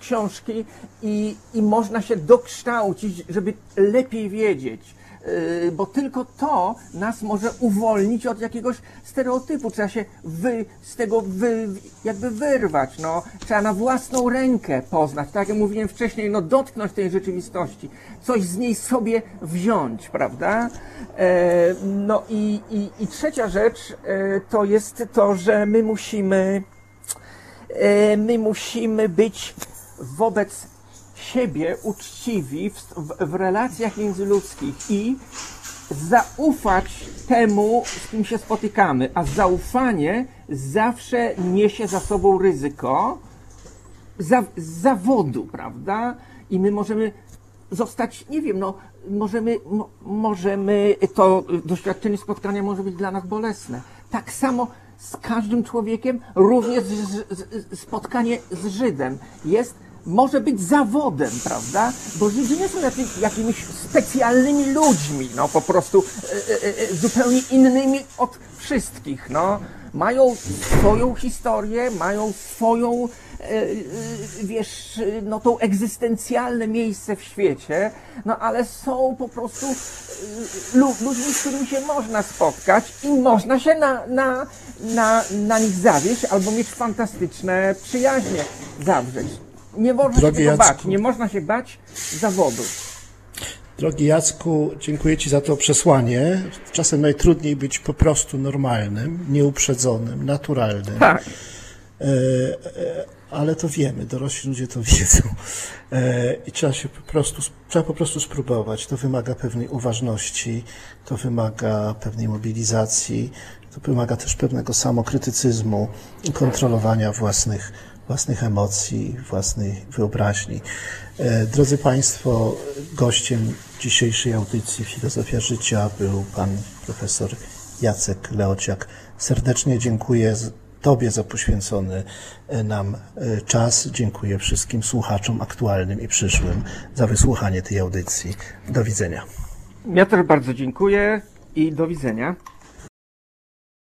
książki i, i można się dokształcić, żeby lepiej wiedzieć. E, Bo tylko to nas może uwolnić od jakiegoś stereotypu. Trzeba się wy, z tego wy, jakby wyrwać. No. Trzeba na własną rękę poznać. Tak jak mówiłem wcześniej, no dotknąć tej rzeczywistości. Coś z niej sobie wziąć, prawda? E, no i, i, i trzecia rzecz e, to jest to, że my musimy e, my musimy być wobec siebie uczciwi w, w, w relacjach międzyludzkich i zaufać temu, z kim się spotykamy. A zaufanie zawsze niesie za sobą ryzyko za, zawodu, prawda? I my możemy zostać, nie wiem, no, możemy, mo, możemy, to doświadczenie spotkania może być dla nas bolesne. Tak samo z każdym człowiekiem, również z, z, spotkanie z Żydem jest, może być zawodem, prawda? Bo Żydzi nie są jacy, jakimiś specjalnymi ludźmi, no, po prostu e, e, e, zupełnie innymi od wszystkich, no. Mają swoją historię, mają swoją e, e, wiesz, no to egzystencjalne miejsce w świecie, no ale są po prostu e, lu, ludźmi, z którymi się można spotkać i można się na, na, na, na nich zawieść albo mieć fantastyczne przyjaźnie zawrzeć. Nie można Drogi się bać, nie można się bać zawodu. Drogi Jacku, dziękuję Ci za to przesłanie. Czasem najtrudniej być po prostu normalnym, nieuprzedzonym, naturalnym. Tak. E, e, ale to wiemy, dorośli ludzie to wiedzą. E, I trzeba się po prostu, trzeba po prostu spróbować. To wymaga pewnej uważności, to wymaga pewnej mobilizacji, to wymaga też pewnego samokrytycyzmu, i kontrolowania własnych, własnych emocji, własnej wyobraźni. E, Drodzy Państwo, gościem dzisiejszej audycji Filozofia Życia był pan profesor Jacek Leociak. Serdecznie dziękuję Tobie za poświęcony e, nam e, czas. Dziękuję wszystkim słuchaczom aktualnym i przyszłym za wysłuchanie tej audycji. Do widzenia. Ja też bardzo dziękuję i do widzenia.